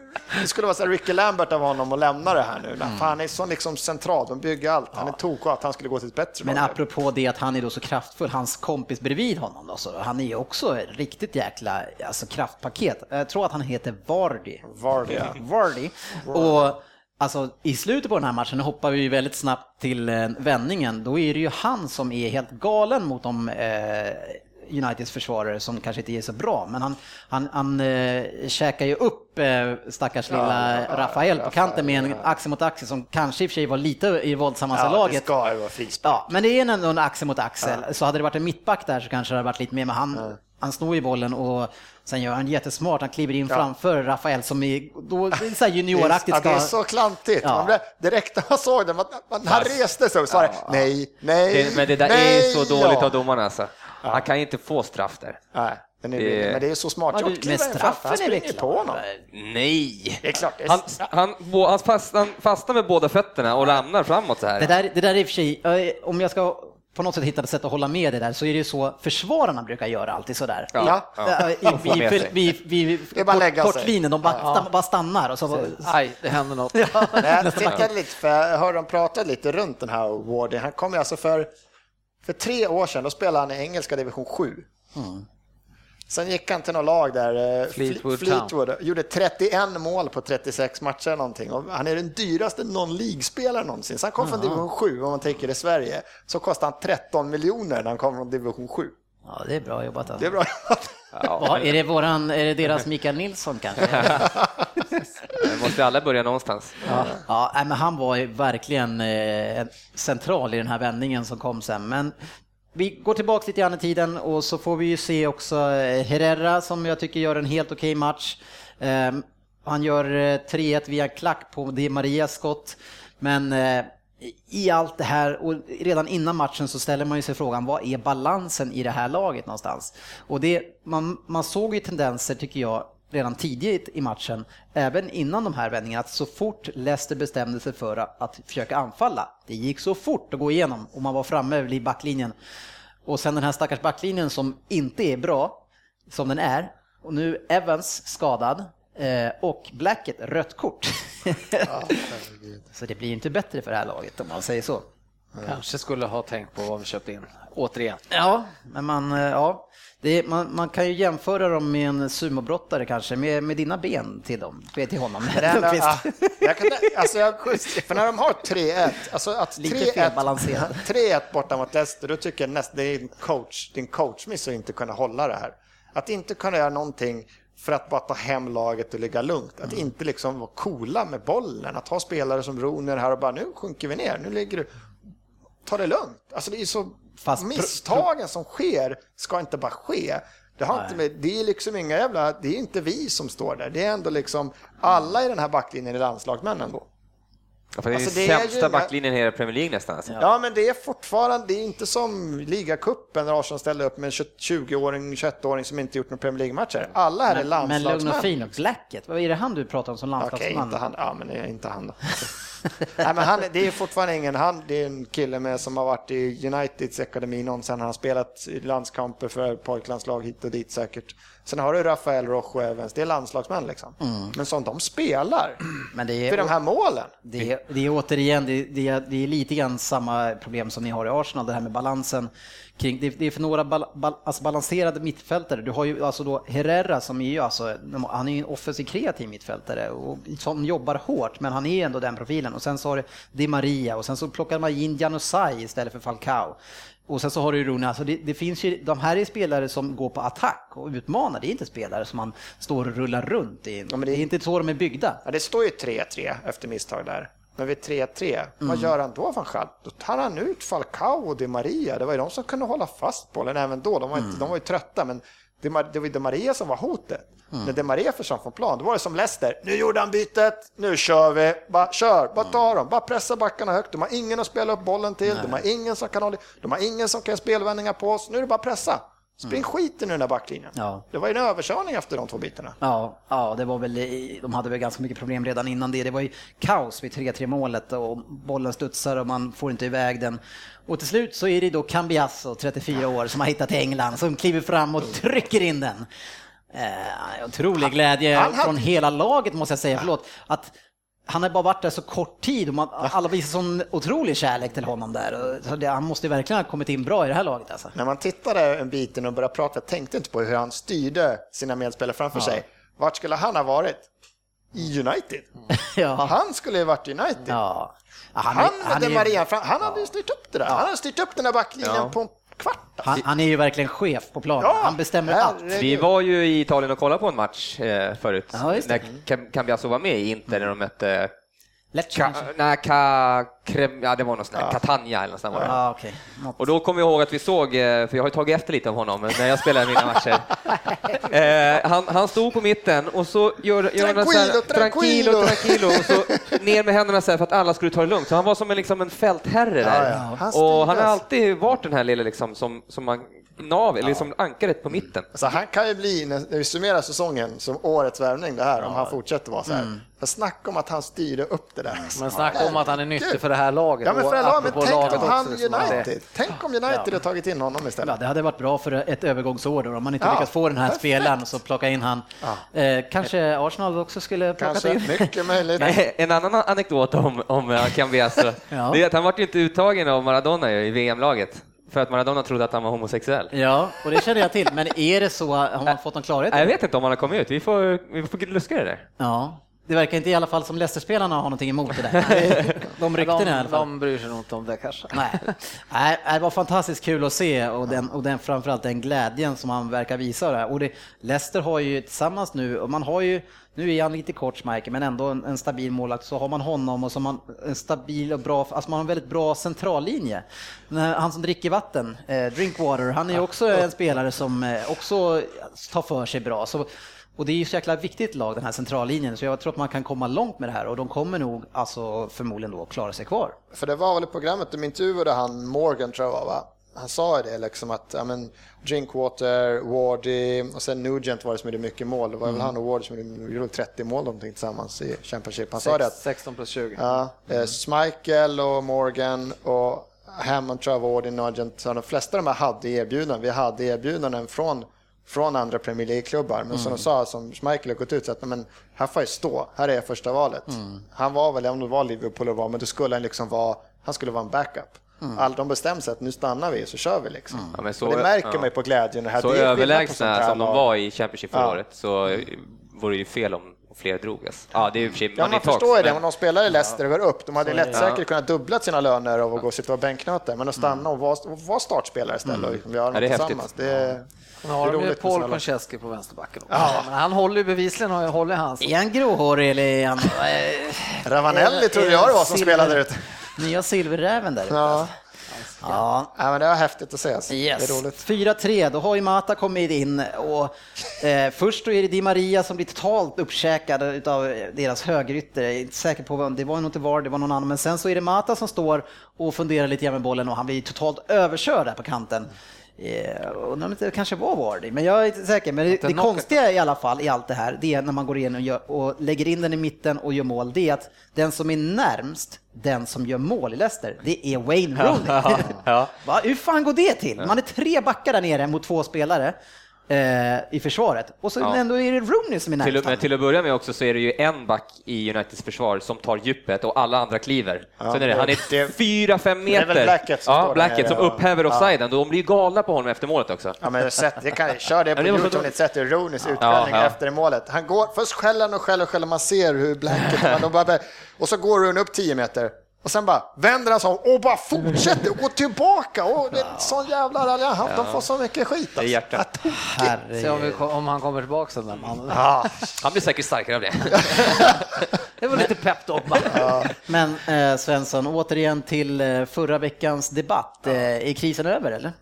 det skulle vara så här Ricky Lambert av honom att lämna det här nu. För han är så liksom central, de bygger allt. Han är tok och att han skulle gå till ett bättre Men lag. apropå det att han är då så kraftfull, hans kompis bredvid honom då, så han är ju också riktigt jäkla alltså, kraftpaket. Jag tror att han heter Vardy. Vardy, ja. Vardy. Och alltså i slutet på den här matchen, nu hoppar vi väldigt snabbt till eh, vändningen, då är det ju han som är helt galen mot de eh, Uniteds försvarare som kanske inte är så bra, men han, han, han eh, käkar ju upp eh, stackars lilla ja, Rafael på kanten med en axel mot axel som kanske i och för sig var lite i våldsammaste Ja, det laget. ska ju vara frispark. Ja, men det är ändå en axel mot axel. Så hade det varit en mittback där så kanske det hade varit lite mer, men han, han snor ju bollen och sen gör han jättesmart. Han kliver in framför Rafael som är, då, det är så här junioraktigt Ja, det är ska... så klantigt. Ja. Man blev, direkt när man såg det, man, man, han reste sig och sa det, nej, nej, Det, men det där nej, är så dåligt ja. av domarna alltså. Han kan ju inte få straff där. Nej, men det, men det är så smart Ja, gjort. framför, straffen är klart. på honom. Nej! Det är klart. Han, han, han, fastnar, han fastnar med båda fötterna och ramlar framåt så här. Det där, det där är i och för sig, eh, om jag ska på något sätt hittat ett sätt att hålla med det där så är det ju så försvararna brukar göra alltid sådär. Ja. Ja, i- De får i- sig. vid- vid- Det är bara kortlinjen, de bara, stann- bara stannar och så Aj, det händer något. Men jag tittade lite, för jag hörde dem prata lite runt den här Wardy. Han kom ju alltså för, för tre år sedan, då spelade han i engelska division 7. Sen gick han till något lag där, eh, Fleetwood Fle- Fleetwood, gjorde 31 mål på 36 matcher någonting. Och han är den dyraste non-League-spelaren någonsin. Så han kom från division 7, om man tänker i Sverige, så kostade han 13 miljoner när han kom från division 7. Ja, det är bra jobbat. Det Alltså. är bra. Ja, är, det våran, är det deras Mikael Nilsson kanske? Det måste alla börja någonstans. Ja, ja men han var ju verkligen eh, central i den här vändningen som kom sen. Men vi går tillbaka lite grann i tiden och så får vi ju se också eh, Herrera som jag tycker gör en helt okej match. Eh, han gör eh, 3-1 via klack på Di Marias skott. Men eh, i allt det här och redan innan matchen så ställer man ju sig frågan vad är balansen i det här laget någonstans? Och det, man, man såg ju tendenser tycker jag redan tidigt i matchen, även innan de här vändningarna, att så fort Leicester bestämde sig för att försöka anfalla, det gick så fort att gå igenom och man var framme vid backlinjen. Och sen den här stackars backlinjen som inte är bra, som den är, och nu Evans skadad och Blackett rött kort. så det blir inte bättre för det här laget om man säger så. Kanske skulle ha tänkt på vad vi köpte in. Återigen. Ja, men man, eh, ja, det, man, man kan ju jämföra dem med en sumobrottare kanske, med, med dina ben till, dem, till honom. Lundqvist. ja, jag kan, alltså jag, för när de har 3-1, alltså att Lite 3-1 felbalanserat. 3-1 borta mot Leicester, då tycker jag nästan det är en coach, din coachmiss att inte kunna hålla det här. Att inte kunna göra någonting för att bara ta hem laget och ligga lugnt. Att inte liksom vara coola med bollen. Att ha spelare som Roner här och bara nu sjunker vi ner, nu ligger du... Ta det lugnt. Alltså det är så... Fast misstagen som sker ska inte bara ske. Det, har inte med, det är liksom inga jävla... Det är inte vi som står där. Det är ändå liksom alla i den här backlinjen är landslagsmän ändå. Ja, för det är Alltså, den sämsta ju- backlinjen i hela Premier League nästan. Alltså. Ja, men det är fortfarande, det är inte som ligacupen när Arsenal ställde upp med en 20-åring, 21-åring som inte gjort några Premier League-matcher. Alla här är Men, men lugn och landslagsmän. fin, Blackett, vad är det han du pratar om som Okej, landslagsman? inte han. Ja, men det är inte han då. Nej, men han, det är fortfarande ingen, han, det är en kille med, som har varit i Uniteds akademi någonsin. Han har spelat landskamper för pojklandslag hit och dit säkert. Sen har du Rafael Rojo Evans, det är landslagsmän liksom. Men som de spelar, Men det för de är, här målen. det, är, det är återigen, det, är, det är lite grann samma problem som ni har i Arsenal, det här med balansen. Kring, det, det är för några bal, bal, alltså balanserade mittfältare. Du har ju alltså då Herrera som är ju alltså, han är ju en offensiv kreativ mittfältare och som jobbar hårt, men han är ändå den profilen. Och sen så har du Di Maria och sen så plockar man in Janusaj istället för Falcao. Och sen så har du Rooney, alltså det, det finns ju, de här är spelare som går på attack och utmanar, det är inte spelare som man står och rullar runt i. men det- det är inte så de är byggda. Ja, det står ju 3-3 efter misstag där. Men vid 3-3, vad Mm. gör han då van Gaal? Då tar han ut Falcao och Di Maria. Det var ju de som kunde hålla fast bollen även då. De var, Mm. inte, de var ju trötta, men det var det var Di Maria som var hotet. Mm. När Di Maria försvann från plan, då var det som Leicester. Nu gjorde han bytet, nu kör vi. Bara kör, bara Mm. ta dem, bara pressa backarna högt. De har ingen att spela upp bollen till, de har ingen som kan hålla, de har ingen som kan spelvändningar på oss. Nu är det bara att pressa. Spring skiten ur den där backlinjen. Mm. Ja. Det var ju en överkörning efter de två bitarna. Ja, ja, det var väl, de hade väl ganska mycket problem redan innan det. Det var ju kaos vid 3-3 målet och bollen studsar och man får inte iväg den. Och till slut så är det då Cambiasso, 34 år, som har hittat till England, som kliver fram och trycker in den. Eh, otrolig glädje han hade- från hela laget måste jag säga, förlåt. Att han har bara varit där så kort tid och man, alla visar sån otrolig kärlek till honom där. Så det, han måste ju verkligen ha kommit in bra i det här laget alltså. När man tittade en biten och började prata, jag tänkte inte på hur han styrde sina medspelare framför sig. Vart skulle han ha varit? I United. Ja. Han skulle ju varit i United. Ja. Ja, Han, är- med är ju- Maria, fram- han hade ju styrt upp det där. Han hade styrt upp den där backlinjen Ja. på kvart. Han, han är ju verkligen chef på planen. Ja, han bestämmer allt. Vi var ju i Italien och kollade på en match eh, förut, Ja, när Cam- Cambiasso var med i Inter när de mötte Kanske. nej, Ka, Krem, ja, det var något sånt där, Catania eller något sånt var det. Ja. Något. Och då kommer jag ihåg att vi såg, eh, för jag har ju tagit efter lite av honom när jag spelar mina matcher. Eh, han, han stod på mitten och så gör, gör han så här, Tranquilo, tranquilo, och så ner med händerna så här för att alla skulle ta det lugnt. Så han var som en, liksom en fältherre där. Ja, ja. Han Och han har alltid varit den här lilla liksom som, som man nav, eller liksom ankaret på mitten. Alltså, han kan ju bli, när vi summerar säsongen, som årets värvning det här, om han fortsätter vara så här. Men snacka om att han styrde upp det där. Men snacka om att han är nyttig för det här laget. Ja, men för och det laget, apropå tänk laget om han United. Tänk om United hade tagit in honom Ja, istället. det hade varit bra för ett övergångsår då, om man inte Ja, lyckas få den här perfekt. spelaren så plocka in han. Eh, kanske Arsenal också skulle plockat Kanske, in. mycket möjligt. Nej, En annan anekdot om, om eh, Cambiasso, Ja. det är att han var ju inte uttagen av Maradona i VM-laget. För att Maradona trodde att han var homosexuell. Ja, och det känner jag till. Men är det så, har man fått någon klarhet? Jag vet inte om han har kommit ut, vi får, vi får luska det där. Ja, det verkar inte i alla fall som Leicester-spelarna har någonting emot det där. De ryktena i alla De, fall. de bryr sig nog inte om det kanske. Nej. Nej, det var fantastiskt kul att se och, den, och den, framförallt den glädjen som han verkar visa. Där. Och det, Leicester har ju tillsammans nu, och man har ju, nu är han lite kort Schmeichel, men ändå en, en stabil målvakt, så har man honom och så har man en stabil och bra, alltså man har en väldigt bra centrallinje. Han som dricker vatten, eh, Drinkwater, han är också en spelare som eh, också tar för sig bra. Så, och det är ju så jäkla viktigt lag, den här centrallinjen, så jag tror att man kan komma långt med det här och de kommer nog alltså förmodligen då klara sig kvar. För det var väl i programmet, de intervjuade han Morgan tror jag var, va? Han sa det liksom att, ja men Drinkwater, Wardy och sen Nugent var det som gjorde mycket mål. Det var väl han och Wardy som gjorde gjorde 30 mål någonting tillsammans i Championship. Han sa det att 16 plus 20. Ja, eh, Schmeichel och Morgan och Hammond, Trevor, Wardy, Nugent, så de flesta av de här hade erbjudanden. Vi hade erbjudanden från, från andra Premier League-klubbar. Men som de sa, som Schmeichel har gått ut, så att men, här får jag stå, här är jag första valet. Han var väl, om det var Liverpool och var, men då skulle han liksom vara, han skulle vara en backup. All, de bestämde sig att nu stannar vi så kör vi liksom. Ja, men så- och det märker ja. man ju på glädjen. Det här. Så överlägsna som de var i Championship förra Ja. året så vore det ju fel om fler drogas. Ja, det är och för sig Ja, man förstår talks, det, men- om de spelar i Leicester och går upp, de hade Så lätt säkert kunnat dubbla sina löner av att gå och sitta och bänknöta, men att stanna och vara, och vara startspelare istället och liksom göra Ja, något det är tillsammans. häftigt. Det är, Nu har de ju Paul. Konchesky på vänsterbacken också. Men han håller ju bevisligen, håller han. Är han gråhårig eller är han... eh, Ravanelli trodde jag det var som spelade där ute. Nya silverräven där. Ja. Ja. ja, men det var häftigt att se. alltså. Yes. Det är roligt. 4-3, då har ju Mata kommit in och eh, först då är det Di Maria som blir totalt uppkäkad av deras högerytter. Jag är inte säker på vad, det var nog inte VAR, det var någon annan, men sen så är det Mata som står och funderar lite grann med bollen och han blir totalt överkörd där på kanten. Eh, undrar om det kanske var Vardy, men jag är inte säker. Men det, det konstiga i alla fall i allt det här, det är när man går in och, gör, och lägger in den i mitten och gör mål, det är att den som är närmst den som gör mål i Leicester, det är Wayne Rooney. ja. Va? Hur fan går det till? Man är tre backar där nere mot två spelare i försvaret och så Ja. ändå är det Rooney som är Till, närmast. men till att börja med också så är det ju en back i Uniteds försvar som tar djuppet och alla andra kliver. Sen är det, han är fyra, fem det är väl meter. Blackett som ja, Blackett som ja. upphäver offsiden. De blir galna på honom efter målet också. Ja, men sätt, det kan, kör det på Ja, Youtube, dåligt. ett sätt, det är Rooneys Ja, ja. efter målet. Han går, först skäller han och skäller och skäller, man ser hur bara, och så går Rooney upp 10 meter. Och sen bara vänder han sig om och bara fortsätter och går tillbaka. Och det är en sån jävla raljant. Han- De får så mycket skit. Det är hjärtat. Alltså. Ja, tokigt. Se om, vi, om han kommer tillbaka den där mannen. Ja, Han blir säkert starkare av det. Det var lite peptalk bara. Men eh, Svensson, återigen till eh, förra veckans debatt. Eh, är krisen över eller?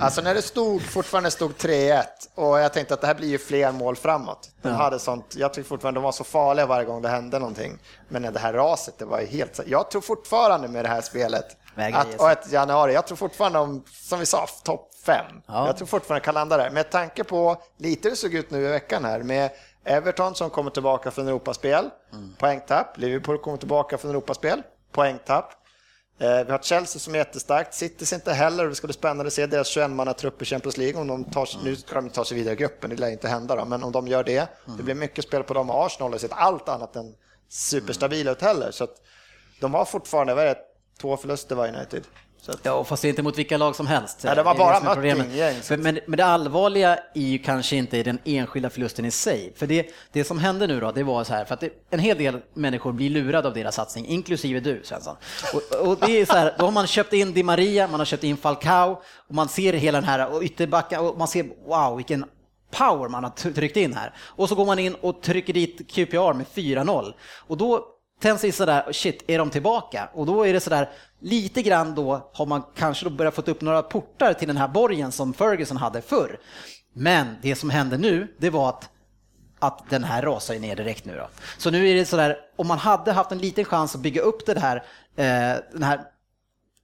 Alltså när det stod, fortfarande stod 3-1 och jag tänkte att det här blir ju fler mål framåt. De hade sånt, jag tycker fortfarande de var så farliga varje gång det hände någonting. Men det här raset, det var ju helt... Jag tror fortfarande med det här spelet, att, och ett januari, jag tror fortfarande om, som vi sa, topp 5. Ja. Jag tror fortfarande kan landa där. Med tanke på lite hur det såg ut nu i veckan här med Everton som kommer tillbaka från Europaspel, poängtapp. Liverpool kommer tillbaka från Europaspel, poängtapp. Eh, vi har Chelsea som är jättestarkt, City ser inte heller, det ska bli spännande att se deras 21-mannatrupp i Champions League. Om de tar, Nu ska de ta sig vidare i gruppen, det lär inte hända då, men om de gör det, det blir mycket spel på dem. Arsenal har sett allt annat än superstabila ut heller. Så att de har fortfarande, vad är det, två förluster var United. Att, Ja, fast det är inte mot vilka lag som helst. Nej, Det är bara det som är mött problemet. gäng, så För- Men, men det allvarliga är ju kanske inte den enskilda förlusten i sig. För det, det som hände nu då, det var så här, för att det, en hel del människor blir lurade av deras satsning, inklusive du Svensson. Och, och det är så här, då har man köpt in Di Maria, man har köpt in Falcao, och man ser hela den här och ytterbacken, och man ser wow vilken power man har tryckt in här. Och så går man in och trycker dit QPR med 4-0. Och då tänds det sådär, shit, är de tillbaka? Och då är det sådär, lite grann då har man kanske då börjat få upp några portar till den här borgen som Ferguson hade förr. Men det som hände nu, det var att att den här rasar ju ner direkt nu då. Så nu är det sådär, om man hade haft en liten chans att bygga upp det här, eh, den här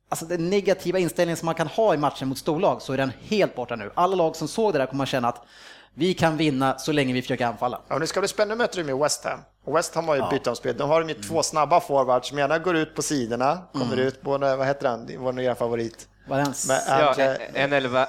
alltså den negativa inställningen som man kan ha i matchen mot storlag så är den helt borta nu. Alla lag som såg det där kommer att känna att vi kan vinna så länge vi försöker anfalla. Ja, nu ska bli spännande möter du med West Ham. Och West Ham har ju byte om spel. De har ju två snabba forwards som gärna går ut på sidorna, kommer ut, både, vad heter han, vår nya favorit? Valens. Med Ja,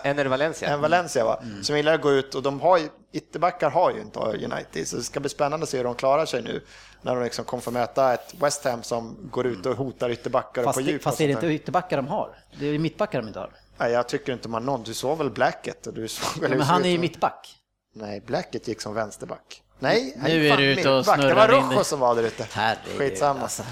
Ener Valencia. en Valencia va? Som gillar att gå ut och de har ju, ytterbackar har ju inte United, så det ska bli spännande att se hur de klarar sig nu när de liksom kommer få möta ett West Ham som går ut och hotar ytterbackar och Fast, på det, djup. och fast är det inte ytterbackar de har? Det är ju mittbackar de inte har. Nej, jag tycker inte man någon, du såg väl Blacket? Och du såg väl Ja, men han är ju mittback. Nej, Blacket gick som vänsterback. Nej, Nu är du ute och mittback. Det snurrar var Rojo som var där ute. Herregud, Skitsamma. alltså.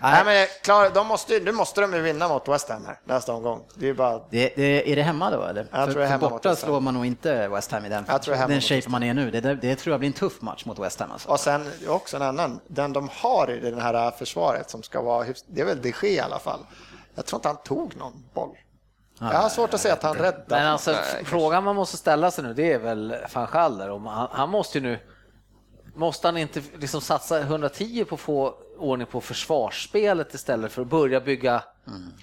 Nej, men klar, de måste, nu måste de ju vinna mot West Ham här nästa omgång. Det är bara... Det, det, är det hemma då eller? Jag för, tror för hemma borta slår man nog inte West Ham i den, Jag tror den shape man är nu. Det, det, tror jag blir en tuff match mot West Ham. Alltså. Och sen också en annan, den de har i det här försvaret som ska vara, det är väl de Gea i alla fall. Jag tror inte han tog någon boll. Jag har svårt att se att han räddar. Men alltså, frågan man måste ställa sig nu, det är väl van Schaller. Om han, han måste ju nu, måste han inte liksom satsa 110 på att få ordning på försvarsspelet istället för att börja bygga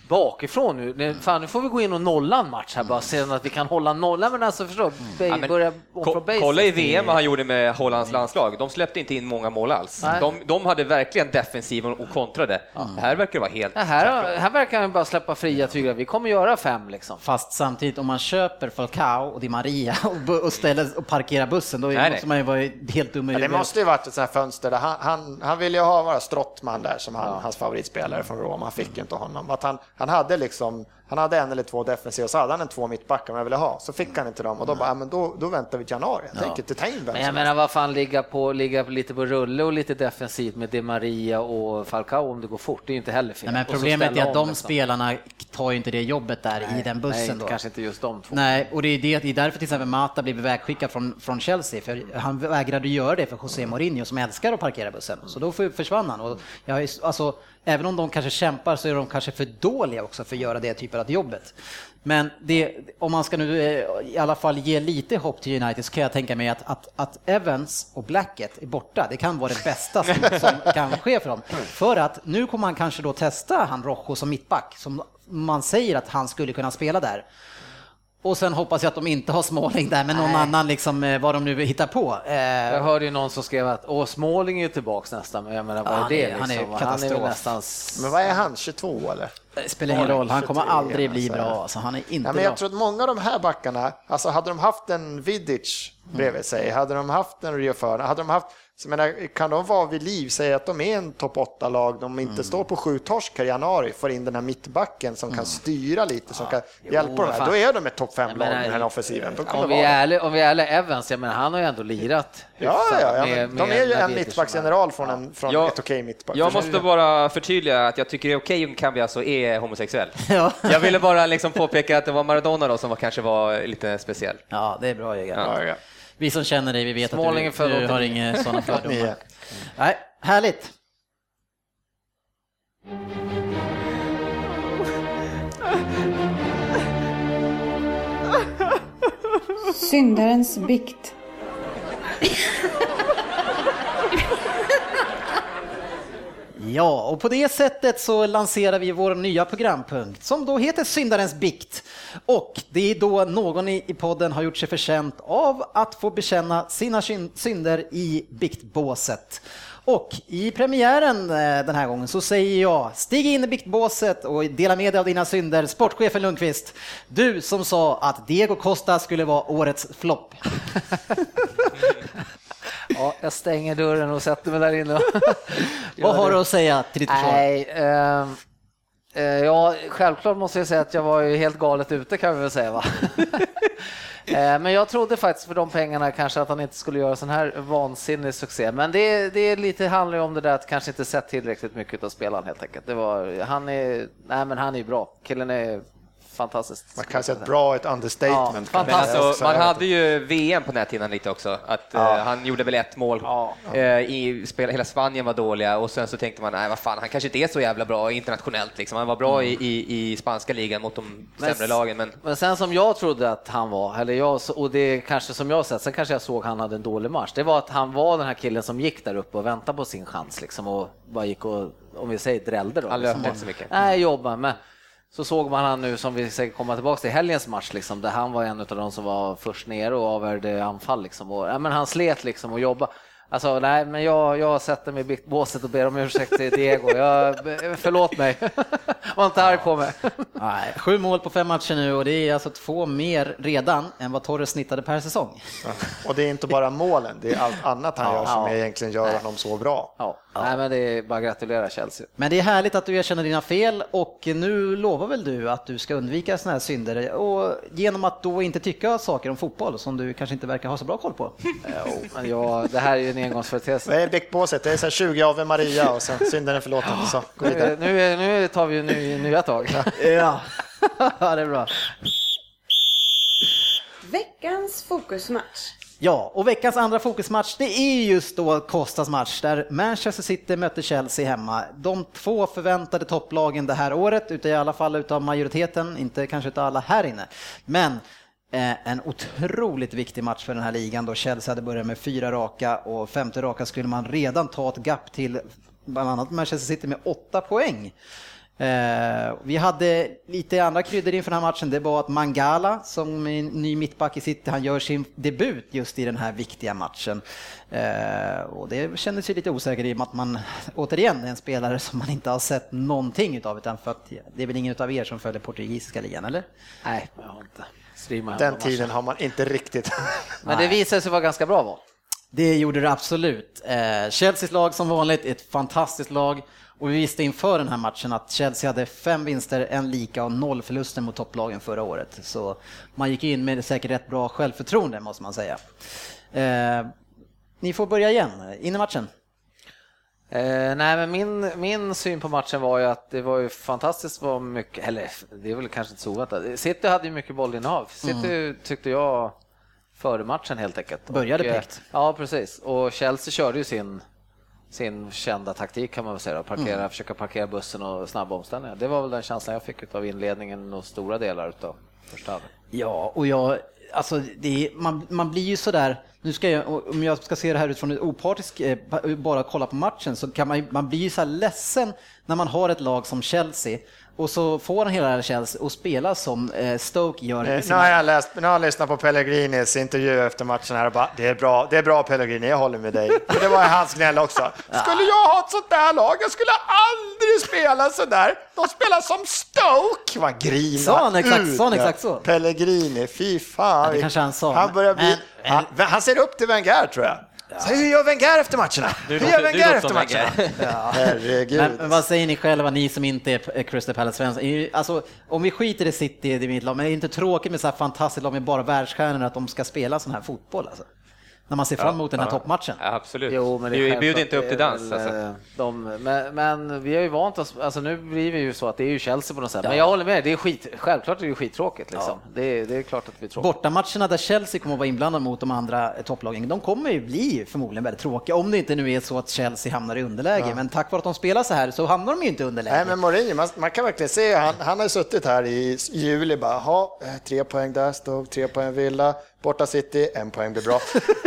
bakifrån nu? Nu- Fan, nu får vi gå in och nolla en match här bara, se att vi kan hålla nollan. Men alltså förstå, Ja, men börja ko- kolla i VM vad han gjorde med Hollands landslag. De släppte inte in många mål alls. De, de hade verkligen defensiven och kontrade. Det här verkar vara helt Ja, här, här verkar han bara släppa fria tyglar. Vi kommer göra fem liksom. Fast samtidigt om man köper Falcao och Di Maria och, och ställer och parkerar bussen då Nej, måste nej. man ju vara helt dum i Men det måste ju varit ett sånt här fönster där han, han, han ville ju ha vara Strottman där som han, hans favoritspelare från Roma. Han fick ju inte honom. Att han, han hade liksom, han hade en eller två defensiva och så hade han en två mittbackar man ville ha. Så fick han inte dem och då bara, ja, men då, då väntar vi till januari. Jag tänker inte ta in vem Men jag menar vad fan ligga, på, ligga lite på rulle och lite defensivt med Di Maria och Falcao om det går fort, det är ju inte heller fel. Nej, men problemet är att de liksom. spelarna tar ju inte det jobbet där i den bussen Nej, då. kanske inte just de två. Nej, och det är, det, det är därför till exempel Mata blev ivägskickad från, från Chelsea, för han vägrade göra det för José Mourinho som älskar att parkera bussen. Så då för- försvann han. Och jag, alltså, även om de kanske kämpar så är de kanske för dåliga också för att göra det typen av jobbet. Men det, om man ska nu eh, i alla fall ge lite hopp till United så kan jag tänka mig att, att, att Evans och Blackett är borta. Det kan vara det bästa som, som kan ske för dem. För att nu kommer man kanske då testa han Rojo som mittback, som man säger att han skulle kunna spela där. Och sen hoppas jag att de inte har Småling där, men någon annan liksom, eh, vad de nu hittar på. Eh, Jag hörde ju någon som skrev att Åh, Småling är ju tillbaks nästan, men jag menar vad Ja, är han det är- han är liksom? katastrof. väl nästan... Men vad är han, 22 eller? det spelar ingen roll, han kommer 23, aldrig bli bra. Alltså, han är inte Ja, men bra. jag tror att många av de här backarna, alltså hade de haft en Vidic bredvid sig, hade de haft en Rio hade de haft, så jag menar, kan de vara vid liv, säga att de är en topp 8-lag, de inte står på sju torsk i januari, får in den här mittbacken som kan styra lite, som kan hjälpa dem här, då är de ett topp Jag 5-lag menar, med den här offensiven. Om vi, är ärliga, om vi är ärliga, Evans, jag menar han har ju ändå lirat Ja, ja, ja, med- men de med är ju en mittbacksgeneral från, en, från Ja, ett okej mittback. Jag Förstår måste du? bara förtydliga att jag tycker det är okej om Cambiaso är homosexuell. Ja. Jag ville bara liksom påpeka att det var Maradona då som var, kanske var lite speciell. Ja, det är bra Jörgen. Ja, ja. Vi som känner dig, vi vet Smålingen att du, du 89. har inga sådana fördomar. Nej, härligt. Syndarens bikt. Ja, och på det sättet så lanserar vi vår nya programpunkt som då heter Syndarens bikt. Och det är då någon i podden har gjort sig förtjänt av att få bekänna sina synder i biktbåset. Och i premiären eh, den här gången så säger jag, stig in i biktbåset och dela med dig av dina synder, sportchefen Lundqvist. Du som sa att Diego Costa skulle vara årets flopp. Ja, jag stänger dörren och sätter mig där inne. Vad har du att säga till ditt försvar? Nej, ehm, eh, ja, självklart måste jag säga att jag var ju helt galet ute kan vi väl säga va. Eh, Men jag trodde faktiskt för de pengarna kanske att han inte skulle göra sån här vansinnig succé. Men det, det är lite handlar ju om det där att kanske inte sett tillräckligt mycket av spelaren helt enkelt. Det var, han är, nej men han är ju bra. Killen är fantastisk. Man kan säga att bra är ett understatement. Ja, fantastiskt. alltså, man hade ju VM på tiden lite också. Att, eh, han gjorde väl ett mål. Ja. Eh, i, spel, hela Spanien var dåliga och sen så tänkte man, nej vad fan, han kanske inte är så jävla bra internationellt. Liksom. Han var bra i, i, i spanska ligan mot de Men- sämre lagen. Men Men sen som jag trodde att han var, eller jag, och det kanske som jag sett, sen kanske jag såg han hade en dålig match. Det var att han var den här killen som gick där uppe och väntade på sin chans liksom och bara gick och, om vi säger drällde då. Han löpte liksom. inte så mycket. Nej, jobba men så såg man han nu som vi säkert kommer tillbaka till helgens match liksom, där han var en av de som var först ner och avvärjde anfall liksom. Och, ja, men han slet liksom och jobbade. Alltså nej, men jag, jag sätter mig i båset och ber om ursäkt till Diego. Jag, förlåt mig. Var inte arg på mig. Nej, sju mål på fem matcher nu och det är alltså två mer redan än vad Torres snittade per säsong. Ja. Och det är inte bara målen, det är allt annat han Ja, gör som ja. egentligen gör honom så bra. Ja, nej men det är bara att gratulera Chelsea. Men det är härligt att du erkänner dina fel och nu lovar väl du att du ska undvika sådana här synder och genom att då inte tycka saker om fotboll som du kanske inte verkar ha så bra koll på. Jag, det här är ju en engångsföreteelse. Vad är bäckbåset? Det är så här 20 Ave Maria och sen synden är förlåten. Så, gå vidare. Nu, nu, tar vi ju ny, nya tag. Ja, ja det är bra. Veckans fokusmatch. Ja, och veckans andra fokusmatch det är just då Kostas match där Manchester City mötte Chelsea hemma. De två förväntade topplagen det här året, i alla fall utav majoriteten, inte kanske utav alla här inne. Men eh, en otroligt viktig match för den här ligan då Chelsea hade börjat med fyra raka och femte raka skulle man redan ta ett gap till bland annat Manchester City med åtta poäng. Eh, vi hade lite andra kryddor inför den här matchen. Det var att Mangala, som är ny mittback i City, han gör sin debut just i den här viktiga matchen. Eh, och det kändes ju lite osäkert i och med att man återigen är en spelare som man inte har sett någonting utav, utan för att det är väl ingen utav er som följer portugisiska ligan, eller? Nej, jag har inte. Streama hem Den de tiden har man inte riktigt. Men det visade sig vara ganska bra val. Det gjorde det absolut. Eh, Chelseas lag som vanligt är ett fantastiskt lag och vi visste inför den här matchen att Chelsea hade fem vinster, en lika och noll förluster mot topplagen förra året. Så man gick in med säkert rätt bra självförtroende måste man säga. Eh, ni får börja igen, in i matchen. Eh, nej, men min, min syn på matchen var ju att det var ju fantastiskt vad mycket, eller det är väl kanske inte så oväntat. City hade ju mycket bollinnehav. City tyckte jag före matchen helt enkelt. Började Och, eh. Ja, precis. Och Chelsea körde ju sin, sin kända taktik kan man väl säga, att parkera, försöka parkera bussen och snabba omställningar. Det var väl den känslan jag fick av inledningen och stora delar av första halvlek. Ja, och jag, alltså är, man, man blir ju sådär, nu ska jag, om jag ska se det här utifrån ett opartisk, eh, bara kolla på matchen, så kan man, man blir ju så ledsen när man har ett lag som Chelsea och så får han hela Chelsea och spela som eh, Stoke gör. Eh, Nu har jag, läst, nu har jag lyssnat på Pellegrinis intervju efter matchen här och bara, det är bra, det är bra Pellegrini, jag håller med dig. För det var hans gnäll också. Skulle jag ha ett sånt där lag, jag skulle aldrig spela så där. De spelar som Stoke! Vad grina Sa han exakt- ut. sa han exakt så? Pellegrini, fy fan. Ja, det kanske han sa, Han, börjar bli, men- han, han ser upp till Wenger tror jag. Så hur gör Wenger efter matcherna? Hur låter- gör du Wenger efter matcherna? Ja, herregud. Men, men vad säger ni själva, ni som inte är Crystal Palace-fans? Alltså, om vi skiter i City, det är mitt lag, men är det inte tråkigt med så här fantastiskt lag med bara världsstjärnor att de ska spela sån här fotboll? Alltså? När man ser fram emot den här toppmatchen. Ja, absolut. Jo, men vi bjuder inte upp till dans. väl, Alltså. eh, De, men, men vi har ju vant oss, alltså nu blir vi ju så att det är ju Chelsea på något sätt. Men jag håller med, det är skit, självklart är det skittråkigt liksom. Det, är, det är klart att vi är. Bortamatcherna där Chelsea kommer att vara inblandade mot de andra eh, topplagen, de kommer ju bli förmodligen väldigt tråkiga, om det inte nu är så att Chelsea hamnar i underläge. Men tack vare att de spelar så här så hamnar de ju inte i underläge. Nej, men Mourinho, man, man kan verkligen se, han, han har suttit här i juli bara, jaha, eh, tre poäng där, stod tre poäng Villa, borta City, en poäng blir bra.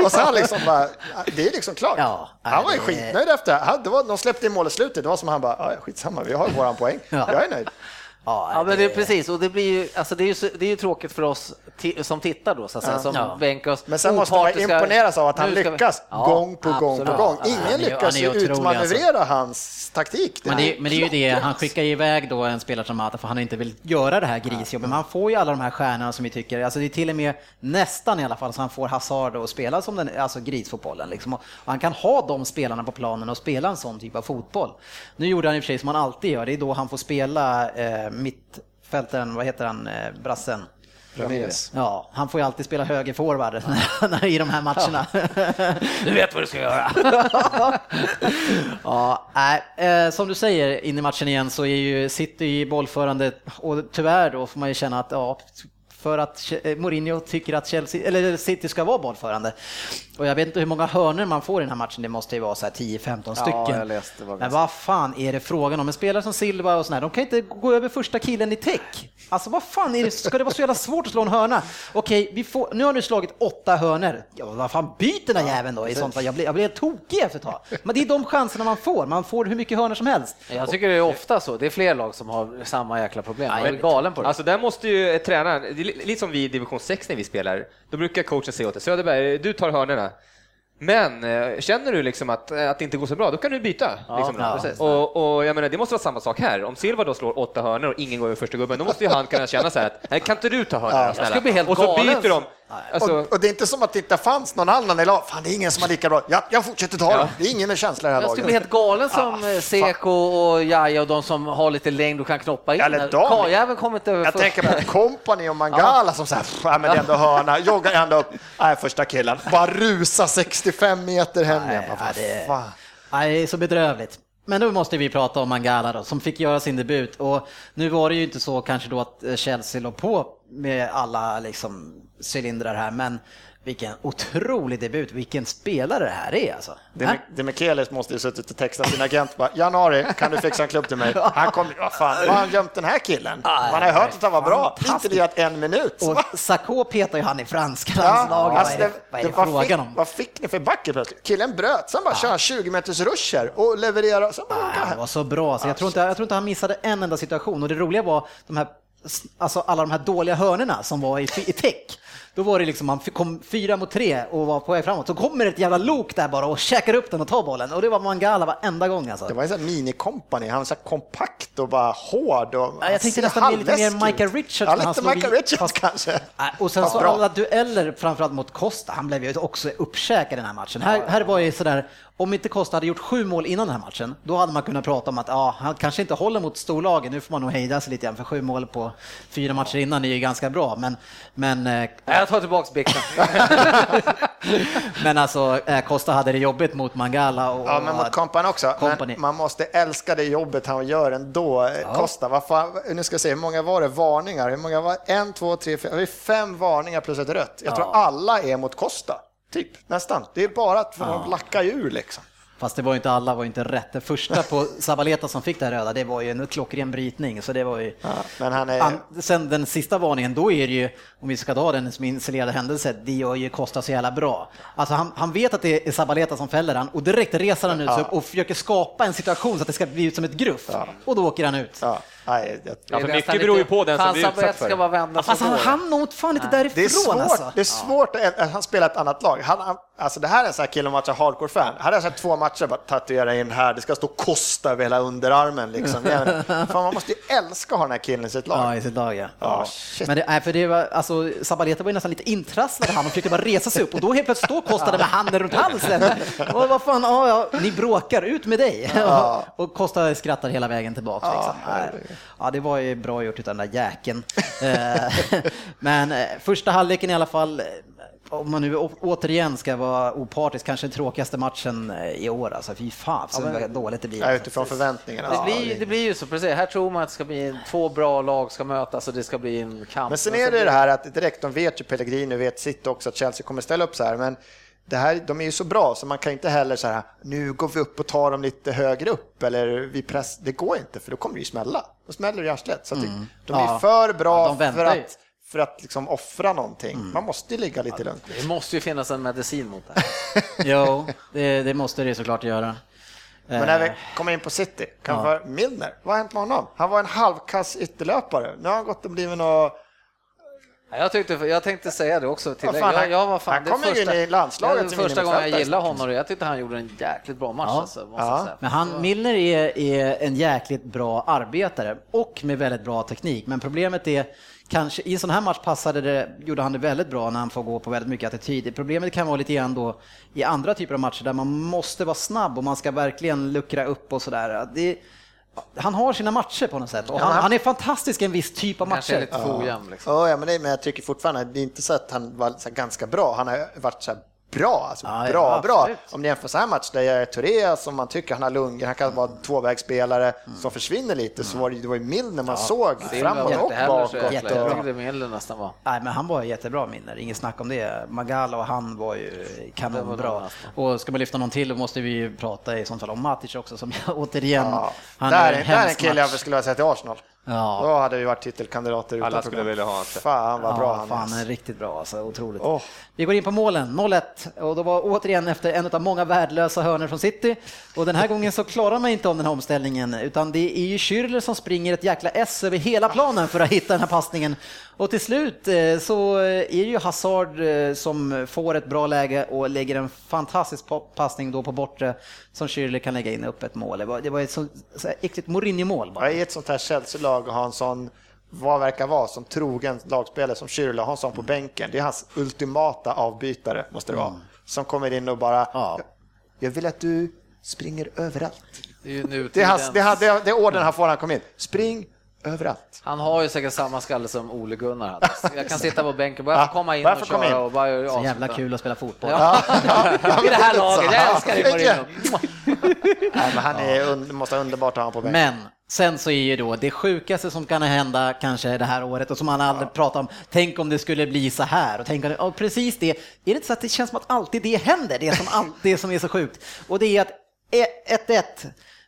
Och han liksom bara, det är liksom klart. Ja, han var ju det- skitnöjd efter, det var, de släppte in mål i slutet, det var som han bara, skitsamma, vi har våran poäng, Ja. jag är nöjd. Ja, Ja men det är precis, och det blir ju, alltså det är ju, det är ju tråkigt för oss som tittar då så att säga, som Ja. bänkar oss Men sen måste man imponeras av att han ska vi- lyckas Ja, gång på gång på absolut. gång. Ja, Ingen ju- lyckas ju otrolig, alltså. utmanövrera hans taktik. Men det, men det är ju det, han skickar iväg då en spelare som Mata för han inte vill göra det här grisjobbet. Men han får ju alla de här stjärnorna som vi tycker, alltså det är till och med nästan i alla fall så han får Hazard att spela som den, alltså grisfotbollen liksom. Och han kan ha de spelarna på planen och spela en sån typ av fotboll. Nu gjorde han i och för sig som han alltid gör, det är då han får spela eh, mittfältaren, vad heter han, eh, brassen? Ramirez. Ja, han får ju alltid spela högerforward i de här matcherna. Du vet vad du ska göra. Ja, nej, eh, som du säger in i matchen igen så är ju City i bollförande och tyvärr då får man ju känna att ja, för att eh, Mourinho tycker att Chelsea, eller City ska vara bollförande. Och jag vet inte hur många hörnor man får i den här matchen, det måste ju vara så här 10-15 stycken. jag läste, det var Men vad fan är det frågan om? En spelare som Silva och sådär, de kan inte gå över första killen i tech. Alltså vad fan är det, ska det vara så jävla svårt att slå en hörna? Okej, vi får, nu har du slagit åtta hörnor. Ja, vad fan, byt den där jäveln då i sånt fall. Jag blir, jag blir tokig efter ett tag. Men det är de chanserna man får, man får hur mycket hörnor som helst. Jag tycker det är ofta så. Det är fler lag som har samma jäkla problem. Jag är galen på det. Alltså där måste ju tränaren, lite som vi i division 6 när vi spelar, då brukar coachen säga åt dig, Söderberg, du tar hörnorna. Men eh, känner du liksom att, eh, att det inte går så bra, då kan du byta. liksom. ja, och, och jag menar, det måste vara samma sak här. Om Silva då slår åtta hörnor och ingen går över första gubben, då måste ju han kunna känna så här att, "Nej, kan inte du ta hörnorna snälla? bli helt och så byter de. Alltså, Och, och det är inte som att det inte fanns någon annan i lag. Fan, det är ingen som har lika bra. Ja, jag fortsätter ta dem. Det är ingen med känsla i det här Jag skulle bli laget. helt galen som eh, Seko och Jaja och de som har lite längd och kan knoppa in. Eller den. de. Karljäveln kommer inte över Jag första. tänker på Company och Mangala som säger, ja men det är ändå hörna, joggar ända upp, nej första killen, bara rusa 65 meter hem igen. Det-. Nej, det är så bedrövligt. Men då måste vi prata om Mangala då, som fick göra sin debut. Och nu var det ju inte så kanske då att eh, Chelsea låg på med alla liksom cylindrar här, men vilken otrolig debut, vilken spelare det här är alltså. Det, det Mikelis måste ju suttit och textat sin agent bara, januari, kan du fixa en klubb till mig? Han kom, vad fan, var han gömt den här killen? Man har hört att han var bra, inte lirat en minut. Och Sakho petar ju han i franska Ja, landslaget. alltså vad är det, vad är det, vad, fick, frågan om? vad fick ni för backe plötsligt? Killen bröt, sen bara kör han 20 meters ruscher och levererar. Sen bara, Han var så bra, så jag tror, inte, jag tror inte han missade en enda situation. Och det roliga var de här, alltså alla de här dåliga hörnorna som var i, i tech. Då var det liksom, man kom fyra mot tre och var på väg framåt. Så kommer ett jävla lok där bara och käkar upp den och tar bollen. Och det var Mangala varenda gång alltså. Det var en sån mini-company, han var så kompakt och bara hård. Och Ja, jag tänkte nästan lite mer. Michael Richards Ja, han lite Michael Richards fast- kanske. Och sen så alla dueller, framförallt mot Costa, han blev ju också uppkäkad i den här matchen. Här, här var ju sådär, om inte Costa hade gjort sju mål innan den här matchen, då hade man kunnat prata om att ja, han kanske inte håller mot storlagen, nu får man nog hejda sig lite grann, för sju mål på fyra matcher innan är ju ganska bra. Men, men, eh, Jag tar tillbaks bikten. men alltså, eh, Costa hade det jobbigt mot Mangala. Och, Ja, men mot Company också. Company. Men man måste älska det jobbet han gör ändå. Ja. Costa, vad fan, nu ska jag se, hur många var det varningar? Hur många var En, två, tre, fyra, det är fem varningar plus ett rött. Jag tror alla är mot Costa. Typ, nästan. Det är bara att ja. lacka ur liksom. Fast det var ju inte alla, var inte rätt. Det första på Zabaleta som fick det här röda, det var ju en klockren brytning. Så det var ju... Ja, men han är... An- Sen den sista varningen, då är det ju, om vi ska ta den som isolerad händelse, det gör ju Costa så jävla bra. Alltså han, han vet att det är Zabaleta som fäller han och direkt reser han ut upp och försöker skapa en situation så att det ska bli ut som ett gruff. Och då åker han ut. Nej, jag... Ja, för mycket beror ju på den som blir utsatt för det. vända sig Alltså han hann nog fan inte därifrån Det är svårt, alltså. det är svårt att han spelar ett annat lag. Han, han, alltså det här är en sån här kille om är hardcore-fan. Hade jag sett två matcher, bara tatuera in här, det ska stå Costa över hela underarmen. Liksom. Fan, man måste ju älska att ha den här killen i sitt lag. Ja, i sitt lag ja. Ja. Men det, nej, för det var, alltså, Zabaleta var ju nästan lite intrasslad han och försökte bara resa sig upp och då helt plötsligt står Costa där med handen runt halsen. Och vad fan, ja, ja, ni bråkar, ut med dig. Och Costa skrattar hela vägen tillbaka. Liksom. Ja, det var ju bra gjort utan den där jäkeln. Eh, Men eh, första halvleken i alla fall, eh, om man nu återigen ska vara opartisk, kanske den tråkigaste matchen i år. Alltså, fy fan så dåligt det blir. Ja, utifrån förväntningarna. Det Ja, blir, det blir ju så, precis. Här tror man att det ska bli två bra lag ska mötas och det ska bli en kamp. Men sen är det det här att direkt, de vet ju Pellegrini, vet sitt också att Chelsea kommer ställa upp så här, men det här, de är ju så bra så man kan inte heller så här, nu går vi upp och tar dem lite högre upp eller vi press, det går inte för då kommer det ju smälla. Då smäller det i arslet. Så att det, de är Mm. Ja. för bra Ja, för att, för att liksom offra någonting. Mm. Man måste ju ligga lite lugnt. Det måste ju finnas en medicin mot det här. Jo, det, det måste det såklart göra. Men när vi kommer in på City, kan Ja. Milner, vad har hänt med honom? Han var en halvkass ytterlöpare. Nu har han gått och blivit något... Ja, Jag, tyckte, jag tänkte säga det också. Till fan, jag, jag var fan, han kom ju första, in i landslaget det första gången jag gillade honom och jag tyckte han gjorde en jäkligt bra match. Ja. Alltså, måste Ja. Men han, Milner är, är en jäkligt bra arbetare och med väldigt bra teknik. Men problemet är, kanske i en sån här match passade det, gjorde han det väldigt bra när han får gå på väldigt mycket attityd. Problemet kan vara lite grann då i andra typer av matcher där man måste vara snabb och man ska verkligen luckra upp och sådär. Det- Han har sina matcher på något sätt och han, han är fantastisk i en viss typ av Kanske är matcher. lite för ojämn. Liksom. Ja, men, det, men jag tycker fortfarande, det är inte så att han var så ganska bra. Han har varit så här bra. Alltså, Ja, ja, bra, bra. absolut. Om ni jämför så här match där jag är Touré som man tycker han har lungor, han kan vara tvåvägsspelare som försvinner lite, så var det, det var ju Milner man såg framåt och bakåt. Jag Jättebra. tyckte det Milner nästan var. Nej, men han var jättebra Milner, inget snack om det. Magala och han var ju kanonbra. bra. Och ska man lyfta någon till då måste vi ju prata i sånt fall om Matic också som jag återigen... Ja. Han där, är- där är en kille jag skulle vilja säga till Arsenal. Ja. Då hade vi varit titelkandidater utan Alla skulle problem. vilja ha honom. Fan vad bra ja, han fan, är. han är riktigt bra alltså, otroligt. Åh. Vi går in på målen, 0-1 och då var återigen efter en av många värdelösa hörnor från City och den här gången så klarar man inte om den här omställningen utan det är ju Schürrle som springer ett jäkla S över hela planen för att hitta den här passningen och till slut eh, så är det ju Hazard eh, som får ett bra läge och lägger en fantastisk pa- passning då på bortre som Schürrle kan lägga in upp ett mål. Det var, ett så, så här äckligt Mourinho-mål bara. I ett sånt här Chelsea-lag och ha en sån, vad verkar vara, som trogen lagspelare som Schürrle, ha en sån på bänken. Det är hans ultimata avbytare, måste det vara. Som kommer in och bara, Ja. jag vill att du springer överallt. Det är ju. Det är, hans, det, är- det är orden han får när han kommer in. Spring överallt. Han har ju säkert samma skalle som Ole Gunnar hade. Jag kan sitta på bänken, bara få komma in bara och köra in. och bara Så jävla kul att spela fotboll. Ja. I det här laget, jag älskar dig Mourinho. Nej, men han är, måste vara underbart att ha på bänken. Men sen så är ju då det sjukaste som kan hända kanske det här året och som man aldrig pratar om, tänk om det skulle bli så här och tänk om det, och precis det, är det inte så att det känns som att alltid det händer, det som, all, det som är så sjukt? Och det är att 1-1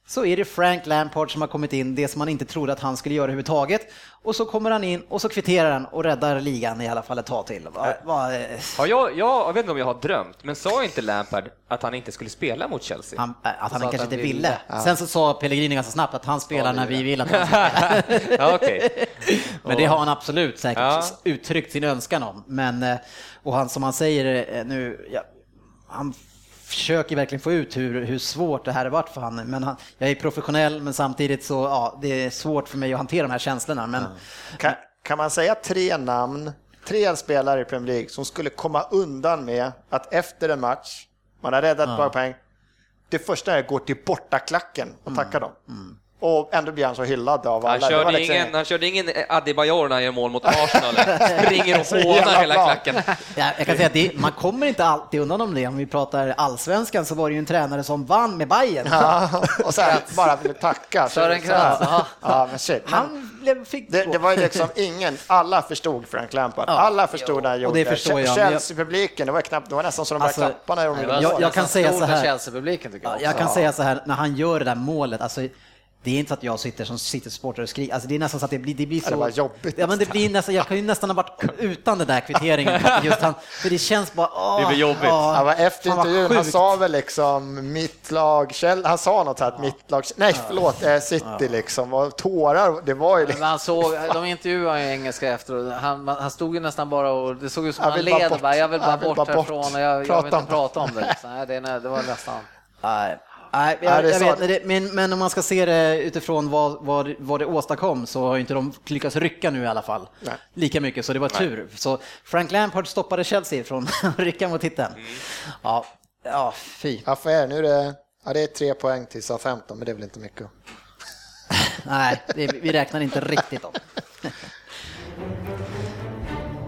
så är det Frank Lampard som har kommit in, det som man inte trodde att han skulle göra överhuvudtaget. Och så kommer han in och så kvitterar han och räddar ligan i alla fall ett tag till. Va, va, Har jag, jag, vet inte om jag har drömt, men sa inte Lampard att han inte skulle spela mot Chelsea? han, att han sa kanske han inte ville. ville. Sen så sa Pellegrini ganska snabbt att han spelar när vi vill att han ska spela. Ja, okej. Men det har han absolut säkert Ja. uttryckt sin önskan om. Men, eh, och han, som han säger eh, nu, ja, han försöker verkligen få ut hur, hur svårt det här har varit för honom. Men han, jag är professionell, men samtidigt så, ja, det är svårt för mig att hantera de här känslorna. Men Kan, kan man säga tre namn, tre spelare i Premier League som skulle komma undan med att efter en match, man har räddat ett par poäng, det första är att gå till bortaklacken och tacka dem. Och ändå blir han så hyllad av alla. Han körde, liksom- ingen, han körde ingen Adebayor när han gör mål mot Arsenal. Springer och Så hånar hela bra. klacken. ja, jag kan säga att det, man kommer inte alltid undan om det. Om vi pratar allsvenskan så var det ju en tränare som vann med Bayern. Ja, och sen bara ville tacka. Så- Sören så här. Kratz, ja. Ja, men shit. Han blev, fick det, det var ju liksom ingen, alla förstod Frank Lampard. Ja, alla förstod det han gjorde. det jag, jag- Chelsea-publiken, det var knappt, det var nästan så de började Alltså, klappa när de gjorde Jag- mål. jag kan säga så här. jag jag kan säga så här, när han gör det där målet, alltså det är inte så att jag sitter som sitter supporter och skriker, alltså det är nästan så att det blir, det blir så... det var jobbigt. Ja men det blir nästan, jag kan ju nästan ha varit utan den där kvitteringen, just han, för det känns bara, åh, Det blir jobbigt. ja, Han var efter intervjun, han sa väl liksom mitt lag, han sa något så här att mitt lag, nej förlåt, eh, City liksom, och tårar, det var ju liksom, Men han såg, de intervjuade ju engelska efteråt. Han, han stod ju nästan bara och det såg ut som han led. bort. Bara, jag vill bara Jag vill bort bara bort. härifrån och jag, jag vill inte prata om det. Så, nej, det, nej, det var nästan... Nej, nej, Ja, jag, jag vet, det- men, men om man ska se det utifrån vad, vad, vad det åstadkom så har inte de lyckats rycka nu i alla fall. Nej. Lika mycket, så det var tur. Så Frank Lampard stoppade Chelsea från att rycka mot titeln. Ja, ja, fy. ja för er, nu är det, ja, det är tre poäng till SA-15, men det är väl inte mycket. Nej, det, vi räknar inte riktigt om.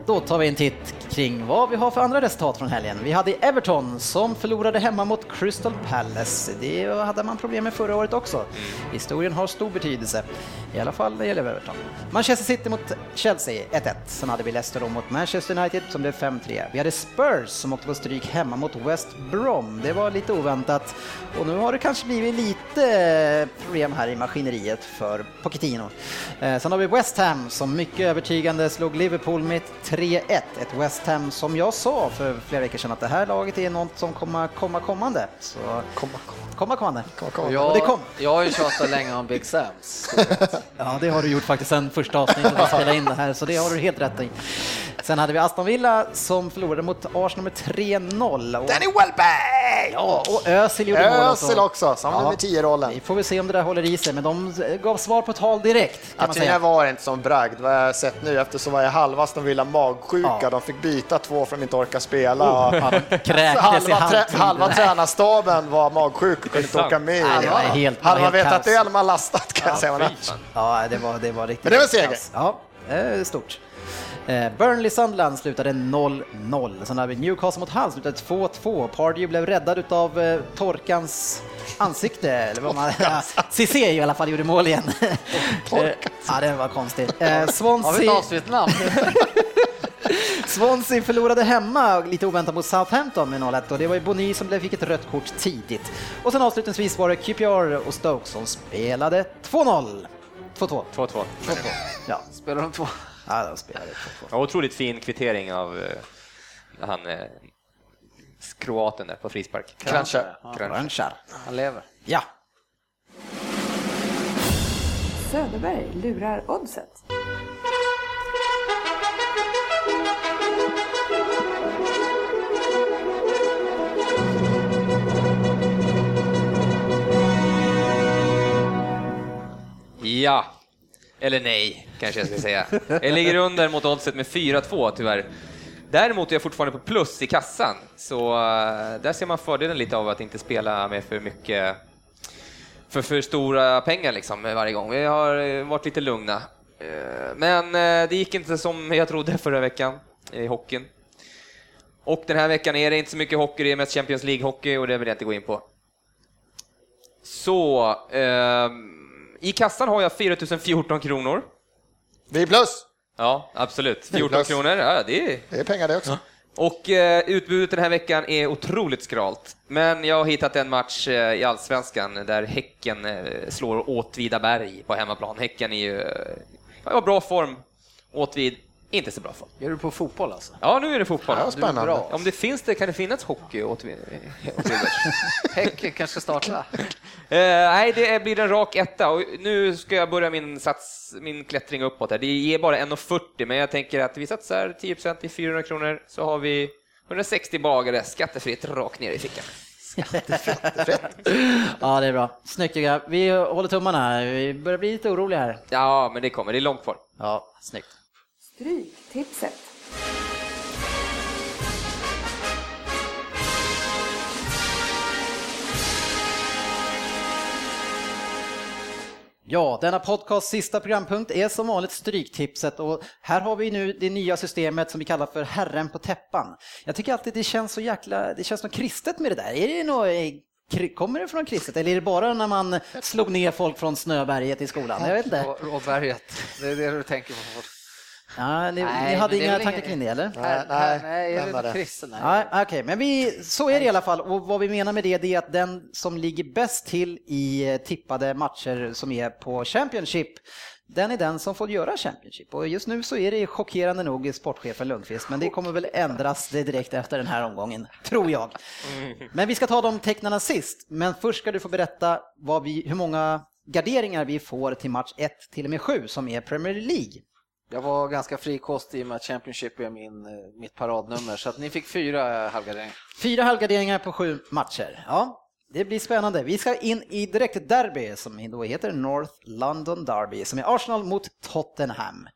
Då tar vi en titt kring vad vi har för andra resultat från helgen. Vi hade Everton som förlorade hemma mot Crystal Palace. Det hade man problem med förra året också. Historien har stor betydelse, i alla fall när det gäller Everton. Manchester City mot Chelsea 1-1. Sen hade vi Leicester mot Manchester United som blev 5-3. Vi hade Spurs som åkte på stryk hemma mot West Brom. Det var lite oväntat och nu har det kanske blivit lite problem här i maskineriet för Pochettino. Eh, Sen har vi West Ham som mycket övertygande slog Liverpool med 3-1. Ett West Ham som jag sa för flera veckor sedan att det här laget är något som kommer komma kommande. Så Komma, komma kommande. komma, komma. Och Och jag, det kom. jag har ju tjatat länge om Big Sams. Ja, det har du gjort faktiskt sen första avsnittet vi spelade in det här, så det har du helt rätt i. Sen hade vi Aston Villa som förlorade mot Arsenal med 3-0. Och, Danny Welbeck! ja, och Özil gjorde mål. Özil också, som nummer 10-rollen. Vi får väl se om det där håller i sig, men de gav svar på tal direkt kan man Att det säga. var inte som bragd, vad jag har sett nu, efter så var jag halva Aston Villa magsjuka, Ja. de fick byta två för att inte orka spela. De kräktes i halva, trä, halva tränarstaben var magsjuk och kunde inte åka med. Ja, helt- var Hade man vetat det hade man lastat kan jag säga. Ja, det var, det var riktigt Men det var seger. Ja, stort. Eh, Burnley-Sunderland slutade 0-0. Sen har vi Newcastle mot Hull slutade 2-2. Pardew blev räddad utav eh, torkans ansikte, eller vad man... I alla fall gjorde mål igen. Eh, ja, det var konstigt. Eh, Har vi ett Swansea... avsnitt namn? Swansea förlorade hemma lite oväntat mot Southampton med 0-1 och det var ju Boni som blev- fick ett rött kort tidigt. Och sen avslutningsvis var det QPR och Stoke som spelade 2-0. 2-2. 2-2. Ja, Spelar de två? ja de spelade 2-2. Ja, otroligt fin kvittering av eh, han eh, kroaten där på frispark. Kranjčar. Ja, Kranjčar. han lever. Ja, Söderberg lurar oddset. Ja, eller nej, kanske jag ska säga. Jag ligger under mot oddset med 4-2 tyvärr. Däremot är jag fortfarande på plus i kassan, så eh, där ser man fördelen lite av att inte spela med för mycket för, för stora pengar liksom varje gång. Vi har eh, varit lite lugna. Eh, men det gick inte som jag trodde förra veckan i hockeyn. Och den här veckan är det inte så mycket hockey, det är mest Champions League-hockey och det vill jag inte gå in på. Så, eh, i kassan har jag 4014 kronor. Vi är plus! Ja, absolut. 14 Plus. kronor, ja det är... Det är pengar det också. Och eh, utbudet den här veckan är otroligt skralt. Men jag har hittat en match eh, i Allsvenskan där Häcken eh, slår Åtvidaberg på hemmaplan. Häcken är ju eh, ja, i bra form. Åtvid, inte så bra form. Är du på fotboll alltså? Ja, nu är det fotboll. Ja, spännande. bra. Om det finns det, kan det finnas hockey Åtvidaberg? Häcken kanske ska starta? Eh, nej, det blir en rak etta och nu ska jag börja min, sats, min klättring uppåt. Här. Det ger bara 1,40 men jag tänker att vi satsar 10 i 400 kronor så har vi 160 bagare skattefritt rakt ner i fickan. ja det är bra. Snyggt. Vi håller tummarna här. Vi börjar bli lite oroliga här. Ja, men det kommer. Det är långt kvar. Ja, snyggt. Stryktipset. Ja, denna podcast sista programpunkt är som vanligt Stryktipset och här har vi nu det nya systemet som vi kallar för Herren på täppan. Jag tycker alltid det känns så jäkla, det känns något kristet med det där. Är det något, kommer det från kristet eller är det bara när man slog ner folk från Snöberget i skolan? Jag vet inte. Och, och berget, det är det du tänker på? Ja, ni, Nej, ni hade inga tankar ingen- kring det eller? Nej, nej, nej, är det kristen? Nej. Nej, Okej, men vi, så är det i alla fall. Och vad vi menar med det, det är att den som ligger bäst till i eh, tippade matcher som är på Championship, den är den som får göra Championship. Och just nu så är det chockerande nog i sportchefen Lundqvist, men det kommer väl ändras det direkt efter den här omgången, tror jag. Men vi ska ta de tecknarna sist, men först ska du få berätta vad vi, hur många garderingar vi får till match 1 till och med 7 som är Premier League. Jag var ganska frikostig i och med att Championship är min, eh, mitt paradnummer, så att ni fick fyra halvgarderingar. Fyra halvgarderingar på sju matcher. Ja, det blir spännande. Vi ska in i direkt derby som då heter North London Derby som är Arsenal mot Tottenham.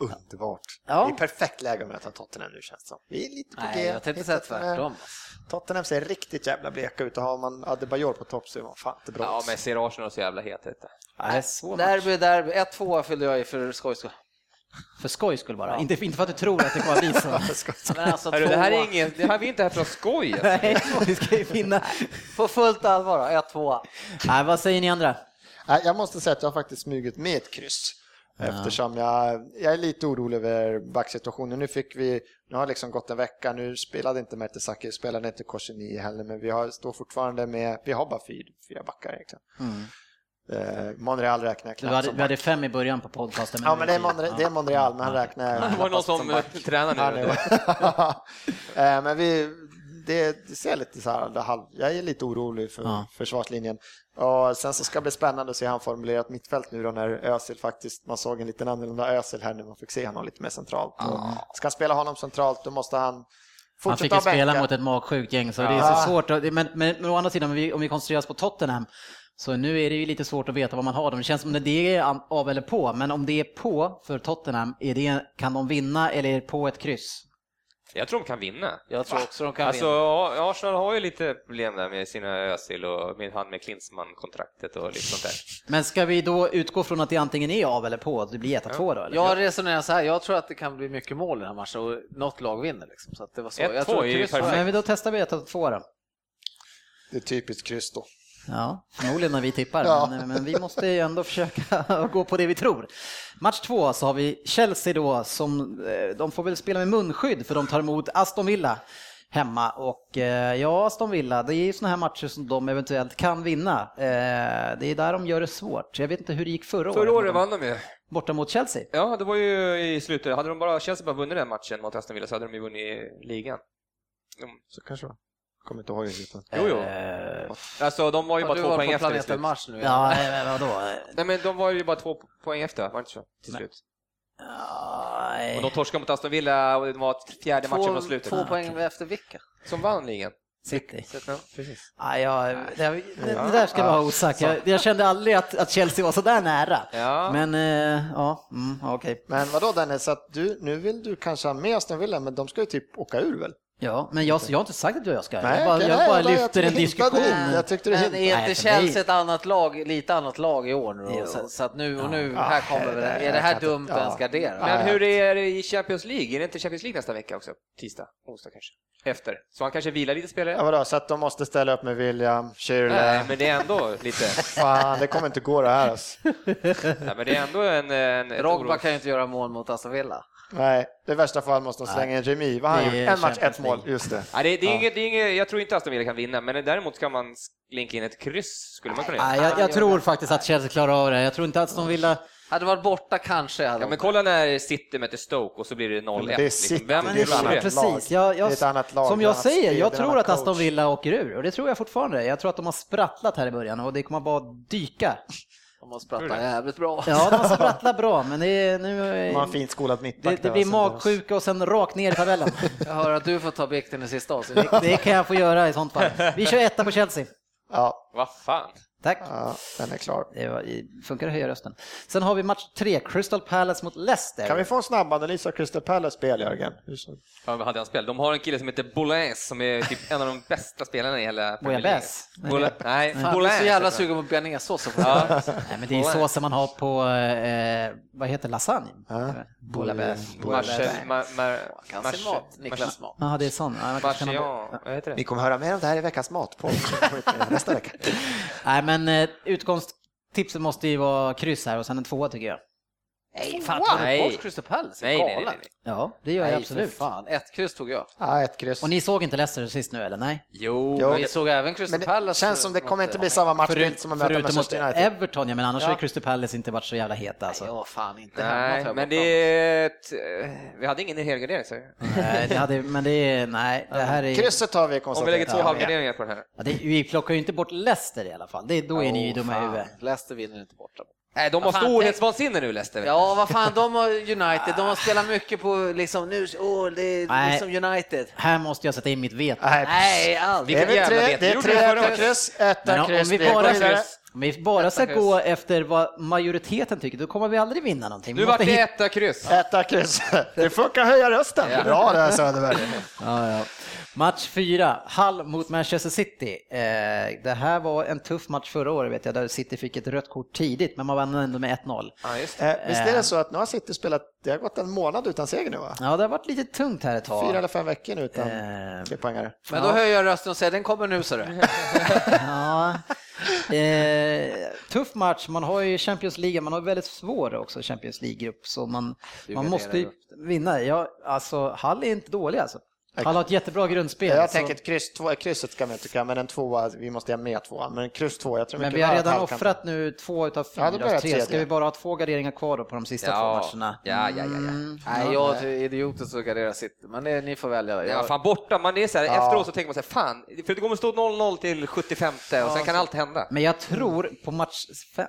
Underbart. Ja. Det är perfekt läge att möta Tottenham nu känns det som. Vi är lite på Nej, G. jag tänkte säga tvärtom. Tottenham ser riktigt jävla bleka ut och har man Adebayor på topp så är man fan inte bra. Ja, men ser Arsenal så jävla het ut? Nej, Derby, derby. 1-2 fyllde jag i för skojs skull. För skoj skulle bara. Inte, inte för att du tror att det kommer att bli så. Men alltså, Hörru, det här är inget, det här, vi är inte här för att skoja. Nej, vi ska ju vinna. På fullt allvar då, 1-2. Nej, vad säger ni andra? Nej, jag måste säga att jag har faktiskt smugit med ett kryss. Eftersom jag, jag är lite orolig över backsituationen. Nu fick vi, nu har liksom gått en vecka, nu spelade inte Mertesacker, spelade inte Korsini heller, men vi har, står fortfarande med, vi har bara fyra, fyra backar egentligen. Eh, Monreal räknar jag Du knappt hade, som vi hade fem i början på podcasten. Ja, men det är, Monre, Ja. det är Monreal, men han räknar Det var någon som eh, tränar Ja, nu. Eh, Men vi, det, det ser lite så här, halv, jag är lite orolig för Ja. försvarslinjen. Och sen så ska det bli spännande att se hur han formulerat mittfält nu då när Özil faktiskt, man såg en liten annorlunda Özil här nu, man fick se honom lite mer centralt. Och ska han spela honom centralt då måste han Han fick ju spela mot ett magsjukt gäng så det är Ja. så svårt. Men, men, men å andra sidan, om vi, om vi koncentrerar oss på Tottenham, så nu är det ju lite svårt att veta vad man har dem. Det känns som att det är av eller på, men om det är på för Tottenham, är det, kan de vinna eller är det på ett kryss? Jag tror de kan vinna. Jag tror också de kan Alltså, vinna. ja, Arsenal har ju lite problem där med sina Özil och med han med Klinsmann-kontraktet och lite sånt där. Men ska vi då utgå från att det antingen är av eller på, att det blir 1-2 då? Eller? Jag resonerar så här, jag tror att det kan bli mycket mål i den här matchen och något lag vinner. Liksom. Så att det var så. 1-2 Jag tror är ju perfekt. Men då testar vi 1-2 då. Det är typiskt kryss då. Ja, förmodligen när vi tippar, Ja. men, men vi måste ju ändå försöka gå på det vi tror. Match två så har vi Chelsea då som, eh, de får väl spela med munskydd för de tar emot Aston Villa hemma och eh, ja, Aston Villa, det är ju sådana här matcher som de eventuellt kan vinna. Eh, Det är där de gör det svårt. Jag vet inte hur det gick förra, Förra året året vann de ju. borta mot Chelsea. Ja, det var ju i slutet. Hade de bara, Chelsea bara vunnit den matchen mot Aston Villa så hade de ju vunnit ligan. De, Så kanske det var. Kommer inte ihåg riktigt. jo, jo. Eh, Alltså, de var ju bara du två var poäng på efter till planeten slut. Mars nu. Ja, eh, vadå? Nej, men de var ju bara två poäng efter, var det inte så? Till Nej. slut. Nej. Och de torskade mot Aston Villa och det var fjärde matchen Två, mot slutet. två poäng efter vilka? Som vann ligan. City. Så, ja, precis. Ja, jag, det, det, det där ska vara osagt. Jag, jag kände aldrig att, att Chelsea var så där nära. Ja. Men eh, ja, mm, ja, okej. Men vadå Dennis, så att du, nu vill du kanske ha med Aston Villa, men de ska ju typ åka ur väl? Ja, men jag, jag har inte sagt att jag ska. Nej, jag bara, jag nej, bara nej, jag lyfter en hintade- diskussion. Jag tyckte du Men är inte Chelsea ett annat lag, lite annat lag i år nu. Så, så att nu och nu, Ja, här kommer det- det. det- Är det här jag dumt ja. ens gardera? Men hur är det i Champions League? Är det inte Champions League nästa vecka också? Tisdag, onsdag kanske? Efter. Så han kanske vilar lite spelare? Ja, vadå, så att de måste ställa upp med William, Shirley. Nej, men det är ändå lite... Fan, det kommer inte gå det här alltså. Nej, men det är ändå en... en oro- kan ju inte göra mål mot Aston Villa. Nej, i värsta fall måste de slänga en remis. Vad har han Det gjort? En match, ett mål. Just det. Nej, det, det, är Ja. inget, det är inget, jag tror inte Aston Villa kan vinna, men däremot kan man slinka in ett kryss, skulle man kunna göra. Nej, jag, jag tror faktiskt att Chelsea klarar av det. Jag tror inte att de vill... Hade varit borta kanske. Hade Ja, men kolla när City möter Stoke och så blir det 0-1. men det är City, liksom. Vem det är ett annat det? precis, jag, jag, Det är ett annat lag, som det jag säger, jag det tror att Aston. Villa åker ur och det tror jag fortfarande. Jag tror att de har sprattlat här i början och det kommer bara dyka. De har sprattlat jävligt bra. Ja, de har sprattlat bra, men det är nu... De har fint skolad mittback Det, det blir magsjuka och sen rakt ner i tabellen. Jag hör att du får ta bikten i sista avsnittet. Det, det kan jag få göra i sånt fall. Vi kör etta på Chelsea. Ja, Vad fan? Tack. ja, den är klar. Det var, funkar att höja rösten. Sen har vi match tre, Crystal Palace mot Leicester. Kan vi få en snabb analys av Crystal Palace spel, Jörgen? Hur så- Ja, vad hade han spel? De har en kille som heter Boulez som är typ en av de bästa spelarna i hela Premier League. Nej, Fan, jag är Boulez. så jävla sugen på bearnaisesås. Ja, Nej, men det är såsen man har på, eh, vad heter lasagne? Ja. Bouillabaisse. Marcel, mar, mar, Kan sin mat, Niklas mat. Ja, det är sån. Ja, kanske Marcian, vad heter det? Ni kommer höra mer om det här i veckans matpodd nästa vecka. Nej, men eh, utgångstipset måste ju vara kryss här och sen en tvåa tycker jag. Nej, fan tar du Nej. bort Crystal Palace? Nej, nej, nej, nej. Ja, det gör jag Nej, absolut. för fan. Ett kryss tog jag. Ja, ett kryss. Och ni såg inte Leicester sist nu eller? Nej? Jo, Jo. Vi såg även Crystal Men det Palace. känns som det kommer inte bli samma matchbild som att möta förutom mot Manchester United. Everton, ja men annars Ja. har ju Crystal Palace inte varit så jävla heta alltså. Ja, fan inte. Nej, jag men bort det är ett, eh, Vi hade ingen helgardering, så. Nej, det hade, men det är, nej, det här är... Krysset har vi Om vi konstaterat. lägger två Ja, halvgarderingar på den här. Ja, det, vi plockar ju inte bort Leicester i alla fall. Det, då är ni ju Åh, dumma i huvudet. Leicester vinner inte borta. Nej, de har storhetsvansinne nu, Leicester. Ja, vad fan, de har United, de har spelat mycket på liksom nu, åh, det är Nej. liksom United. Här måste jag sätta in mitt veto. Nej, Nej, aldrig. det är väl tre, vet. det är tre etta kryss, etta om, kryss, vi bara, om vi bara ska gå efter vad majoriteten tycker, då kommer vi aldrig vinna någonting. Vi Nu vart det etta kryss. Etta kryss. Det funkar höja rösten. Ja. Bra det här Söderberg. Ja, ja. Match fyra, Hull mot Manchester City. Eh, det här var en tuff match förra året vet jag, där City fick ett rött kort tidigt, men man vann ändå med 1-0. Ja, just det. Eh, visst är det så att nu har City spelat, det har gått en månad utan seger nu va? Ja, det har varit lite tungt här ett tag. Fyra eller fem veckor nu utan Eh, tre poängare. Men då höjer jag rösten och säger den kommer nu, så du. Ja. Eh, tuff match, man har ju Champions League, man har väldigt svår också Champions League-grupp, så man, man måste ju vinna. Ja, alltså, Hall är inte dålig alltså. Hall har ett jättebra grundspel. Jag så- tänker ett kryss, två, krysset ska man tycka, men en tvåa, vi måste ha med tvåan. Men kryss två, jag tror men vi har att redan kan- offrat nu två utav Ja, fyra, det tre. Ska vi bara ha två garderingar kvar då på de sista två Ja, matcherna? ja, ja, ja, ja. Mm, Nej, jag är idiotiskt att gardera City, men det, ni får välja. Ja, Jag, fan borta, man är så här, Ja. efteråt så tänker man så här, fan, för det kommer stå 0-0 till 75 och sen kan allt hända. Men jag tror på match,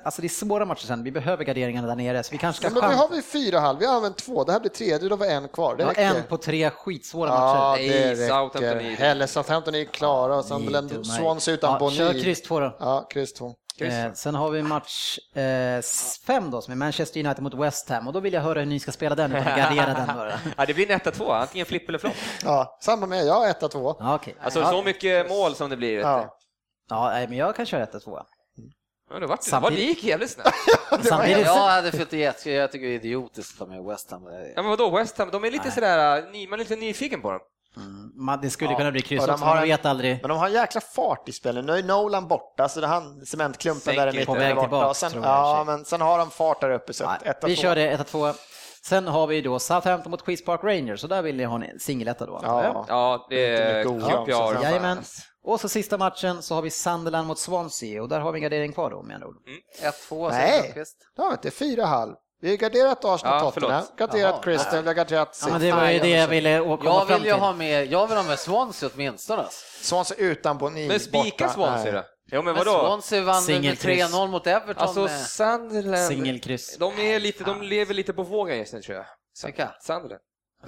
alltså det är svåra matcher sen, vi behöver garderingarna där nere, så vi kanske Ja, ska men vi chans- har vi fyra halv, vi har använt två, det här blir tredje, då var en kvar. Det ja, en på tre skitsvåra Ja, matcher. Det Nej, Southampton är- Heller Southampton är klara och Sunderland. Swans utan ja, Boni. Kör kryss två då. Ja, kryss två. Kryss. Eh, sen har vi match eh, s- fem då som är Manchester United mot West Ham och då vill jag höra hur ni ska spela den utan att gardera den bara. Ja, det blir en 1-2, antingen flipp eller flopp. Ja, samma med, jag har 1-2. Ja, okej. Alltså ja, så mycket mål som det blir. Ja. ja, nej, men jag kan köra 1 2 Ja, det det. Samtidigt- Det gick jävligt snabbt. Samtidigt, Jag hade jätte, jag tycker det är idiotiskt att ta med West Ham. Ja, men vadå, West Ham, de är lite sådär, ny, man är lite nyfiken på dem. Mm, man, det skulle kunna bli kryss också, har man vet aldrig. Men de har en jäkla fart i spelet. Nu är Nolan borta, så det han, cementklumpen Sänk där i mitten är borta. tillbaks, Och sen, ja, sig. men sen har de fart där uppe. Så Nej, ett, vi två. kör det 1 2 Sen har vi då Southampton mot Queens Park Rangers, så där vill ni ha en singeletta då. Ja. Ja, det QPR. Jajamän. Och så sista matchen så har vi Sunderland mot Swansea och där har vi en gardering kvar då med andra ord. 1-2 Nej. säger Lundqvist. Det har vi inte, 4,5. Vi har garderat Arsenal, Ja, Tottenham, garderat. Crystal, vi har garderat Ja, City. men det var ju det jag ville komma Jag fram vill ju till. ha med, jag vill ha med Swansea åtminstone. Swansea utan Boni Men spika. Swansea då? Jo men Men vadå? Swansea vann med Singelkryss. 3-0 mot Everton. Alltså. Sunderland, Singelkryss. de är lite, de lever lite på vågen just nu tror jag. Vilka? Sunderland.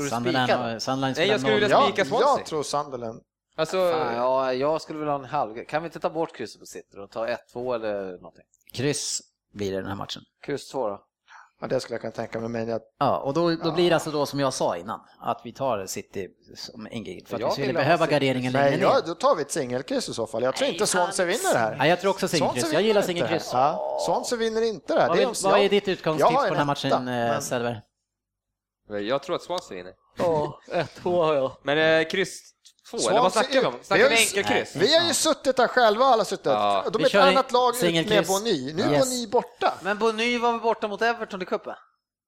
Sunderland, Nej, jag skulle vilja- Ja, spika Swansea. jag tror Sunderland. Alltså, Fan, ja, jag skulle vilja ha en halv. Kan vi inte ta bort krysset på City och ta 1-2 eller någonting? Kryss blir det den här matchen. Kryss 2 då? Ja, det skulle jag kunna tänka mig. Men jag, Ja, och då, då blir det alltså då som jag sa innan, att vi tar City som en grej. För att Jag vi skulle ha behöva City. garderingen längre nej, ner. ja, då tar vi ett singelkryss i så fall. Jag tror inte Swansea vinner det här. Nej, jag tror också singelkryss. Jag gillar singelkryss. Ja, Swansea vinner inte det här. Vad, Det är, är- vad är jag- ditt jag utgångstips på den här en matchen, eh, men- Söderberg? jag tror att Swansea vinner. Ja, 1-2 har jag. Men eh, kryss två, eller vad snackar vi om? vi Snackar har vi ju- enkelkryss? Vi har ju suttit där själva alla suttit. Ja. De är ett annat lag ut med. Boni. Nu är Yes. Boni borta. Men Bony var väl borta mot Everton i cupen?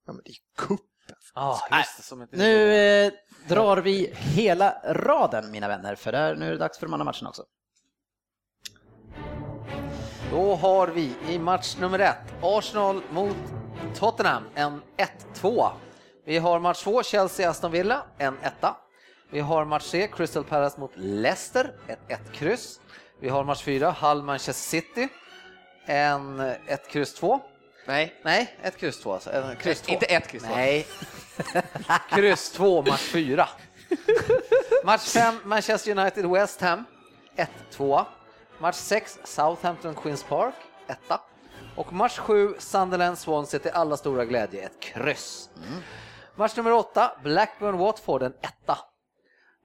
Ja, men det är cup. Ja, just det. Som inte Nu eh, drar vi hela raden mina vänner, för där, nu är det dags för matcherna också. Då har vi i match nummer ett Arsenal mot Tottenham, en 1-2. Vi har match två Chelsea-Aston Villa, en etta. Vi har match tre Crystal Palace mot Leicester, ett 1-kryss. Vi har match fyra Hull Manchester City, en 1 kryss 2. Nej. Nej, ett kryss 2 alltså. En kryss två. Inte ett kryss två. Nej. kryss 2, match 4. match 5, Manchester United West Ham, 1-2. Match 6, Southampton Queens Park, 1 Och match 7, Sunderland Swansea till alla stora glädje, ett kryss. Match nummer 8, Blackburn Watford, en 1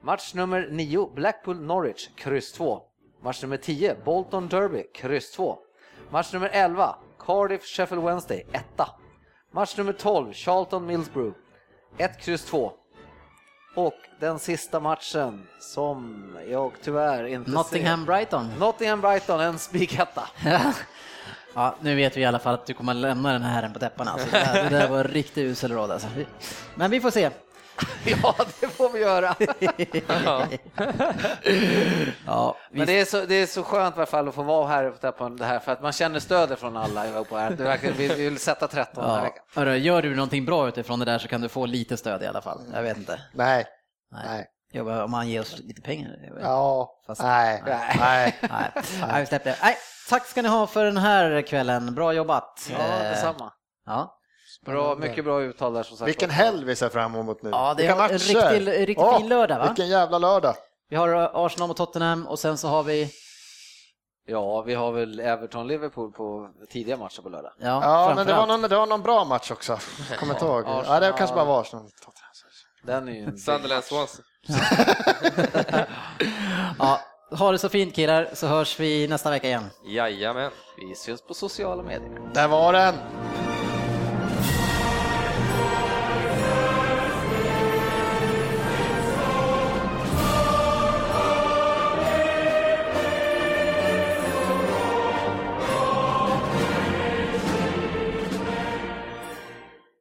Match nummer 9, Blackpool Norwich, kryss 2. Match nummer 10, Bolton Derby, kryss 2. Match nummer 11, Cardiff Sheffield Wednesday, 1 Match nummer 12, Charlton Millsborough, 1 kryss 2. Och den sista matchen som jag tyvärr inte Nottingham Brighton. ser. Nottingham Brighton, en spiketta. Ja, nu vet vi i alla fall att du kommer lämna den här herren på täppan. Alltså. Det, där, det där var en riktig usel rad alltså. Men vi får se. ja, det får vi göra. Ja, vi, Men det är, så, det är så skönt i alla fall att få vara här på det här för att man känner stödet från alla på här. Verkligen, vi vi vill sätta 13 den här ja. veckan. Hörru, gör du någonting bra utifrån det där så kan du få lite stöd i alla fall. Jag vet inte. Nej. Nej. Nej. Jo, om man ger oss lite pengar. Ja. Fast- Nej. Nej. Nej. Nej, Nej, det. Nej, tack ska ni ha för den här kvällen. Bra jobbat. Ja, Eh, detsamma. Ja, Bra, mycket bra uttal där som sagt. Vilken helg vi ser fram emot nu. Ja, det är en riktig- riktigt Åh, fin lördag, va? Vilken jävla lördag. vi har Arsenal mot Tottenham och sen så har vi Ja, vi har väl Everton-Liverpool på tidiga matcher på lördag. Ja, Ja, men det var, någon, det var någon bra match också. Kommer inte ihåg. Ja, det kanske bara var Arsenal. Den är ju Sunderland Swansea. Ja, ha det så fint killar så hörs vi nästa vecka igen. Jajamän. Vi syns på sociala medier. Där var den!